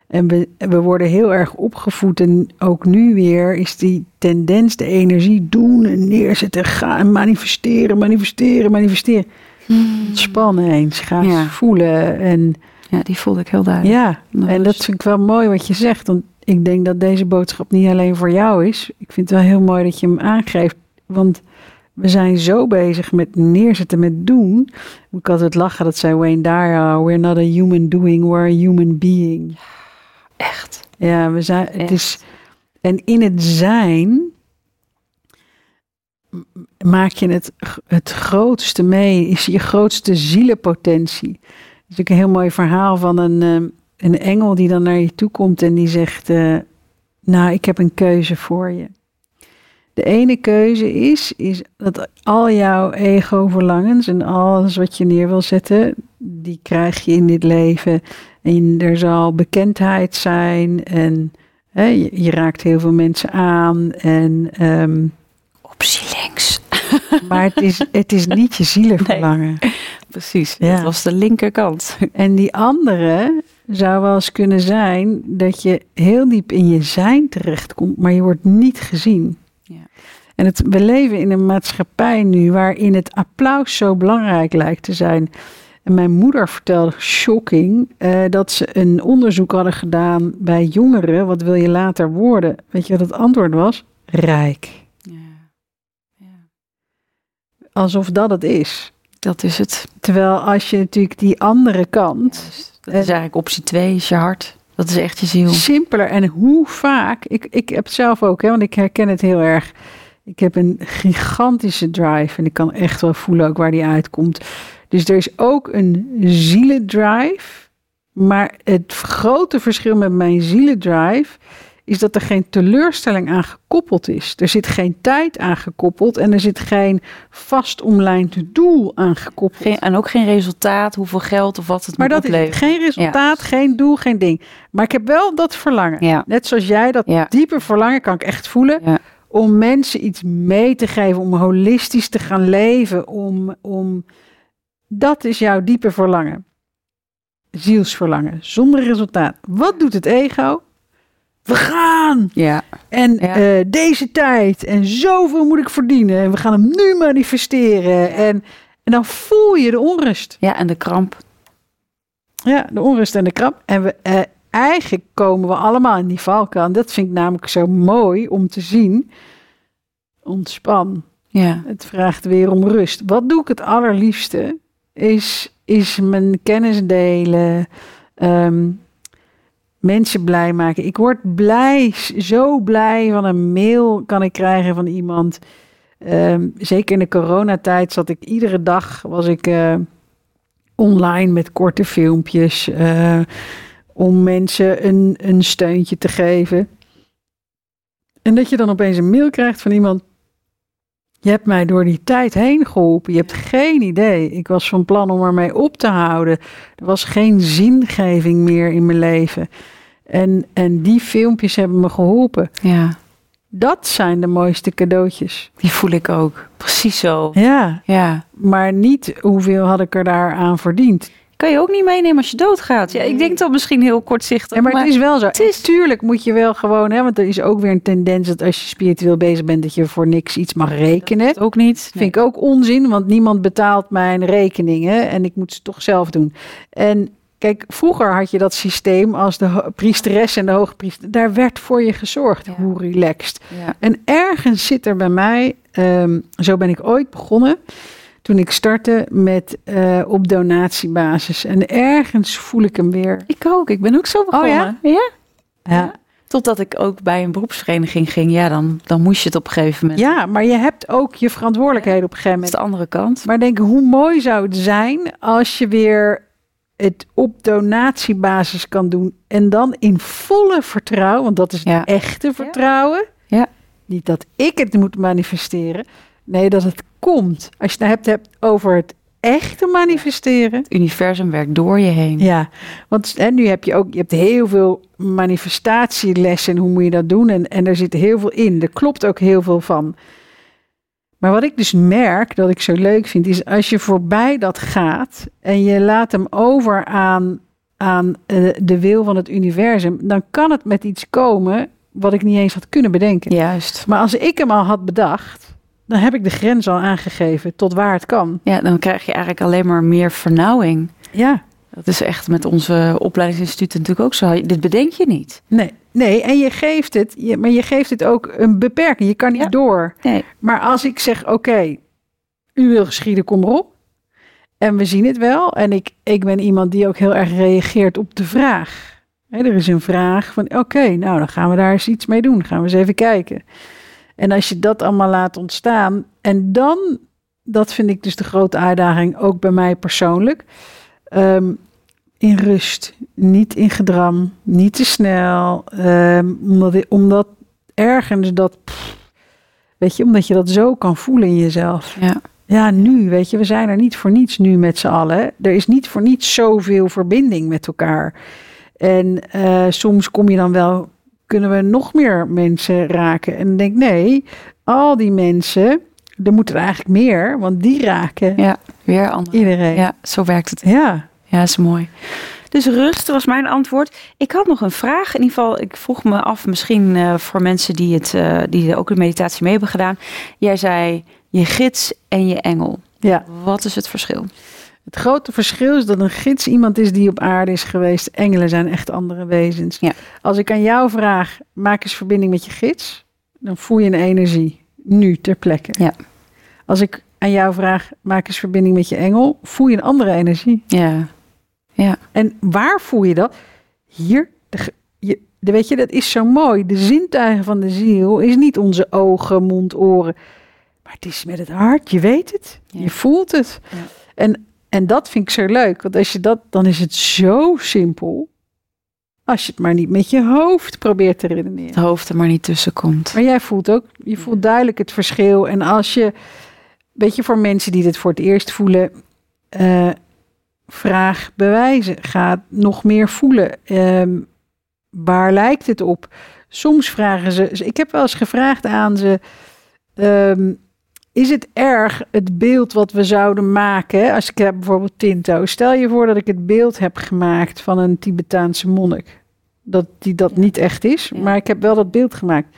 En we, we worden heel erg opgevoed en ook nu weer is die tendens, de energie doen en neerzetten, gaan, manifesteren, manifesteren, manifesteren. Hmm. Spannen eens, ga voelen. En, ja, die voelde ik heel duidelijk. Ja, en dat vind ik wel mooi wat je zegt, want ik denk dat deze boodschap niet alleen voor jou is. Ik vind het wel heel mooi dat je hem aangeeft, want we zijn zo bezig met neerzetten, met doen. Ik had het lachen, dat zei Wayne Dyer, we're not a human doing, we're a human being. Echt. Ja, we zijn, het is, en in het zijn maak je het, het grootste mee, is je grootste zielenpotentie. Dat is ook een heel mooi verhaal van een, eh, een engel die dan naar je toe komt en die zegt, uh, nou, ik heb een keuze voor je. De ene keuze is, is dat al jouw ego-verlangens en alles wat je neer wil zetten, die krijg je in dit leven. En er zal bekendheid zijn en hè, je, raakt heel veel mensen aan. En, links. Maar het is, het is niet je zielenverlangen. Nee, [laughs] precies, ja. dat was de linkerkant. [laughs] En die andere zou wel eens kunnen zijn dat je heel diep in je zijn terechtkomt, maar je wordt niet gezien. En het, we leven in een maatschappij nu waarin het applaus zo belangrijk lijkt te zijn. En mijn moeder vertelde, shocking, uh, dat ze een onderzoek hadden gedaan bij jongeren. Wat wil je later worden? Weet je wat het antwoord was? Rijk. Alsof dat het is. Dat is het. Terwijl als je natuurlijk die andere kant. dat is eigenlijk optie 2, is je hart. Dat is echt je ziel. Simpeler. En hoe vaak, ik, ik heb het zelf ook, hè, want ik herken het heel erg. Ik heb een gigantische drive en ik kan echt wel voelen ook waar die uitkomt. Dus er is ook een zielendrive. Maar het grote verschil met mijn zielendrive is dat er geen teleurstelling aan gekoppeld is. Er zit geen tijd aan gekoppeld en er zit geen vast omlijnd doel aan gekoppeld. Geen, en ook geen resultaat, hoeveel geld of wat het maar moet dat Is geen resultaat, geen doel, geen ding. Maar ik heb wel dat verlangen. Ja. Net zoals jij, dat diepe verlangen kan ik echt voelen om mensen iets mee te geven, om holistisch te gaan leven, om, om dat is jouw diepe verlangen. Zielsverlangen, zonder resultaat. Wat doet het ego? We gaan! Ja. En eh, deze tijd en zoveel moet ik verdienen en we gaan hem nu manifesteren. En, en dan voel je de onrust. Ja, en de kramp. Ja, de onrust en de kramp. En we, uh, eigenlijk komen we allemaal in die valkuil. En dat vind ik namelijk zo mooi om te zien. ontspan. Ja. Het vraagt weer om rust. Wat doe ik het allerliefste? Is, is mijn kennis delen. ehm, mensen blij maken. Ik word blij, zo blij van een mail kan ik krijgen van iemand. Ehm, zeker in de coronatijd zat ik iedere dag was ik eh, online met korte filmpjes eh, om mensen een, een steuntje te geven. En dat je dan opeens een mail krijgt van iemand. Je hebt mij door die tijd heen geholpen. Je hebt geen idee. Ik was van plan om ermee op te houden. Er was geen zingeving meer in mijn leven. En, en die filmpjes hebben me geholpen. ja, Dat zijn de mooiste cadeautjes. die voel ik ook. Precies zo. Ja, Ja. maar niet hoeveel had ik er daaraan verdiend. Kan je ook niet meenemen als je doodgaat. Ja, ik denk dat misschien heel kortzichtig. Ja, maar, het is wel zo. het is- Tuurlijk moet je wel gewoon, hè, want er is ook weer een tendens dat als je spiritueel bezig bent, dat je voor niks iets mag rekenen. het ook niet. Vind ik ook onzin, want niemand betaalt mijn rekeningen en ik moet ze toch zelf doen. En kijk, vroeger had je dat systeem als de priesteres en de hoogpriester, daar werd voor je gezorgd. Ja. Hoe relaxed. Ja. En ergens zit er bij mij, ehm, zo ben ik ooit begonnen, toen ik startte met eh, op donatiebasis. En ergens voel ik hem weer. Ik ook. Ik ben ook zo begonnen. ja? ja? Ja, Totdat ik ook bij een beroepsvereniging ging. Ja, dan, dan moest je het op een gegeven moment. ja maar je hebt ook je verantwoordelijkheden op een gegeven Dat is moment. de andere kant. Maar denk, hoe mooi zou het zijn als je weer het op donatiebasis kan doen. En dan in volle vertrouwen, want dat is het Ja. echte vertrouwen. Ja. Niet dat ik het moet manifesteren. Nee, dat het komt. Als je het hebt, hebt over het echte manifesteren. Het universum werkt door je heen. Ja, want hè, nu heb je ook je hebt heel veel manifestatielessen. Hoe moet je dat doen? En, en er zit heel veel in. Er klopt ook heel veel van. Maar wat ik dus merk dat ik zo leuk vind, is als je voorbij dat gaat en je laat hem over aan, aan eh, de wil van het universum, dan kan het met iets komen wat ik niet eens had kunnen bedenken. Juist. Maar als ik hem al had bedacht, dan heb ik de grens al aangegeven tot waar het kan. Ja, dan krijg je eigenlijk alleen maar meer vernauwing. Ja, Dat is echt met onze opleidingsinstituten natuurlijk ook zo. Dit bedenk je niet. nee, nee. En je geeft het, je, maar je geeft het ook een beperking. Je kan niet Ja. door. Nee. Maar als ik zeg, oké, u wil geschieden, kom erop. En we zien het wel. En ik, ik ben iemand die ook heel erg reageert op de vraag. Er is een vraag van, oké, nou dan gaan we daar eens iets mee doen. Gaan we eens even kijken. En als je dat allemaal laat ontstaan. En dan, dat vind ik dus de grote uitdaging, ook bij mij persoonlijk. ehm, in rust, niet in gedram, niet te snel. ehm, omdat, omdat ergens dat, pff, weet je, omdat je dat zo kan voelen in jezelf. Ja. Ja, nu, weet je, we zijn er niet voor niets nu met z'n allen. Er is niet voor niets zoveel verbinding met elkaar. En eh, soms kom je dan wel, kunnen we nog meer mensen raken? En dan denk ik, nee, al die mensen, er moeten er eigenlijk meer, want die raken Ja, weer anders. iedereen. Ja, zo werkt het. ja. Ja, is mooi. Dus rust was mijn antwoord. Ik had nog een vraag. In ieder geval, ik vroeg me af, misschien eh, voor mensen die, het, eh, die ook de meditatie mee hebben gedaan. Jij zei je gids en je engel. ja. Wat is het verschil? Het grote verschil is dat een gids iemand is die op aarde is geweest. Engelen zijn echt andere wezens. Ja. Als ik aan jou vraag, maak eens verbinding met je gids, dan voel je een energie. Nu, ter plekke. Ja. Als ik aan jou vraag, maak eens verbinding met je engel, voel je een andere energie. Ja, En waar voel je dat? Hier. De, je, de, weet je, dat is zo mooi. De zintuigen van de ziel is niet onze ogen, mond, oren. Maar het is met het hart. Je weet het. Ja. Je voelt het. Ja. En, en dat vind ik zo leuk. Want als je dat, dan is het zo simpel. Als je het maar niet met je hoofd probeert te redeneren. het hoofd er maar niet tussen komt. Maar jij voelt ook, je voelt duidelijk het verschil. En als je, weet je, voor mensen die dit voor het eerst voelen, eh, vraag bewijzen. Ga nog meer voelen. Ehm, waar lijkt het op? Soms vragen ze, ik heb wel eens gevraagd aan ze, ehm, is het erg het beeld wat we zouden maken? Als ik heb bijvoorbeeld Tinto, stel je voor dat ik het beeld heb gemaakt van een Tibetaanse monnik. Dat die dat Ja. niet echt is, Ja. maar ik heb wel dat beeld gemaakt.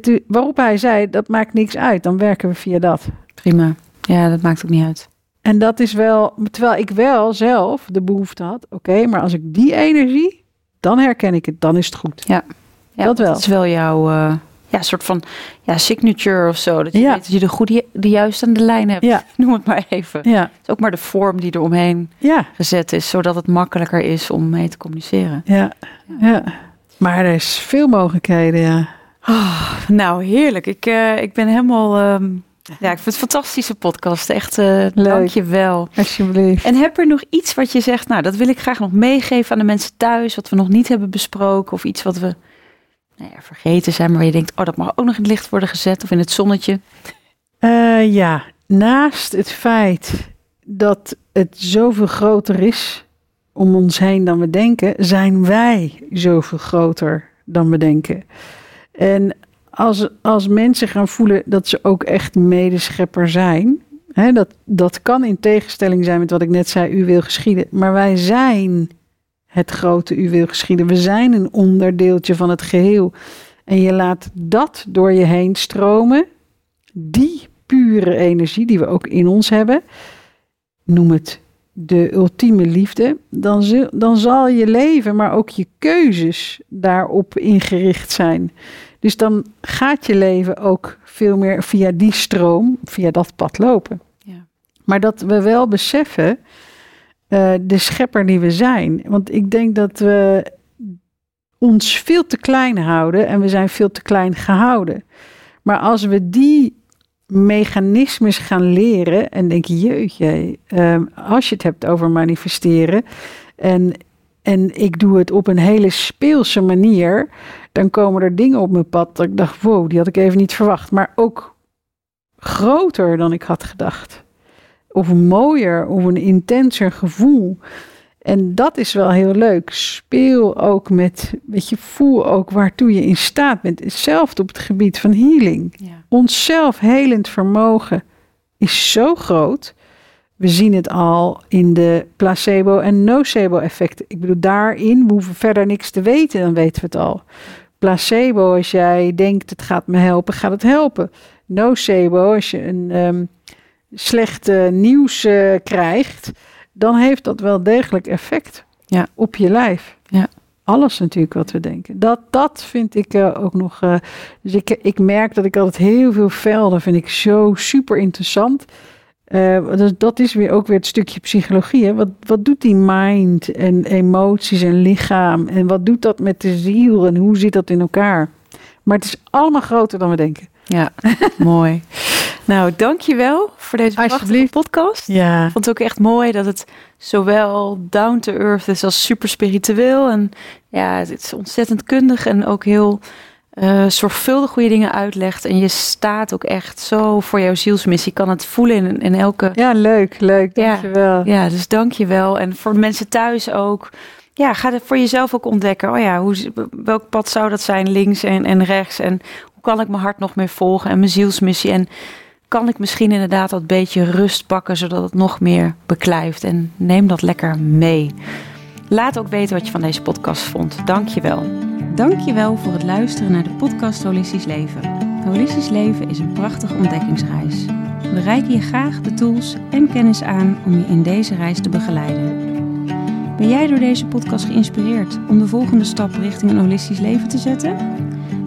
Toen- waarop hij zei, dat maakt niks uit, dan werken we via dat. Prima. Ja, dat maakt ook niet uit. En dat is wel, terwijl ik wel zelf de behoefte had, oké, maar als ik die energie, dan herken ik het, dan is het goed. Ja, Dat wel. Het is wel jouw, eh, ja, soort van ja, signature of zo. Dat je Ja. weet dat je de goede, de juiste aan de lijn hebt. Ja. [laughs] Noem het maar even. Ja, Het is ook maar de vorm die eromheen ja, gezet is, zodat het makkelijker is om mee te communiceren. ja, ja. Maar er is veel mogelijkheden, ja. Ah, nou, heerlijk. Ik, eh, ik ben helemaal. ehm, ja, ik vind het een fantastische podcast. Echt, eh dank je wel. Alsjeblieft. En heb er nog iets wat je zegt, nou, dat wil ik graag nog meegeven aan de mensen thuis, wat we nog niet hebben besproken, of iets wat we nou vergeten zijn, maar waar je denkt, oh, dat mag ook nog in het licht worden gezet, of in het zonnetje. Eh, ja, naast het feit dat het zoveel groter is om ons heen dan we denken, zijn wij zoveel groter dan we denken. En als, als mensen gaan voelen dat ze ook echt medeschepper zijn, hè, dat, dat kan in tegenstelling zijn met wat ik net zei, u wil geschieden, maar wij zijn het grote u wil geschieden. We zijn een onderdeeltje van het geheel. En je laat dat door je heen stromen, die pure energie die we ook in ons hebben, noem het de ultieme liefde, dan, zul- dan zal je leven, maar ook je keuzes daarop ingericht zijn. Dus dan gaat je leven ook veel meer via die stroom, via dat pad lopen. Ja. Maar dat we wel beseffen eh, de schepper die we zijn. Want ik denk dat we ons veel te klein houden en we zijn veel te klein gehouden. Maar als we die mechanismes gaan leren en denk je, jeetje, ehm, als je het hebt over manifesteren en, en ik doe het op een hele speelse manier, dan komen er dingen op mijn pad dat ik dacht, wow, die had ik even niet verwacht. Maar ook groter dan ik had gedacht. Of mooier, of een intenser gevoel. En dat is wel heel leuk. Speel ook met, weet je, voel ook waartoe je in staat bent. Hetzelfde op het gebied van healing. Ja. Ons zelfhelend vermogen is zo groot. We zien het al in de placebo- en nocebo-effecten. Ik bedoel, daarin we hoeven verder niks te weten, dan weten we het al. Placebo, als jij denkt het gaat me helpen, gaat het helpen. Nocebo, als je een ehm, slechte nieuws eh, krijgt, dan heeft dat wel degelijk effect Ja. op je lijf. Ja. Alles natuurlijk wat we denken. Dat, dat vind ik eh, ook nog. eh, dus ik, ik merk dat ik altijd heel veel velden vind ik zo super interessant. Eh, dus dat is weer ook weer het stukje psychologie. Hè? Wat, wat doet die mind en emoties en lichaam? En wat doet dat met de ziel en hoe zit dat in elkaar? Maar het is allemaal groter dan we denken. Ja, mooi. Nou, dankjewel voor deze prachtige podcast. Ja. Ik vond het ook echt mooi dat het zowel down to earth is als super spiritueel. En ja, het is ontzettend kundig en ook heel eh, zorgvuldig hoe je dingen uitlegt. En je staat ook echt zo voor jouw zielsmissie. Je kan het voelen in, in elke... ja, leuk, leuk. Ja. Dankjewel. Ja, dus dank je wel. En voor mensen thuis ook. Ja, ga het voor jezelf ook ontdekken. Oh ja, hoe, welk pad zou dat zijn, links en, en rechts? En hoe kan ik mijn hart nog meer volgen en mijn zielsmissie? En kan ik misschien inderdaad dat beetje rust pakken, zodat het nog meer beklijft? En neem dat lekker mee. Laat ook weten wat je van deze podcast vond. Dank je wel. Dank je wel voor het luisteren naar de podcast Holistisch Leven. Holistisch Leven is een prachtige ontdekkingsreis. We reiken je graag de tools en kennis aan om je in deze reis te begeleiden. Ben jij door deze podcast geïnspireerd om de volgende stap richting een holistisch leven te zetten?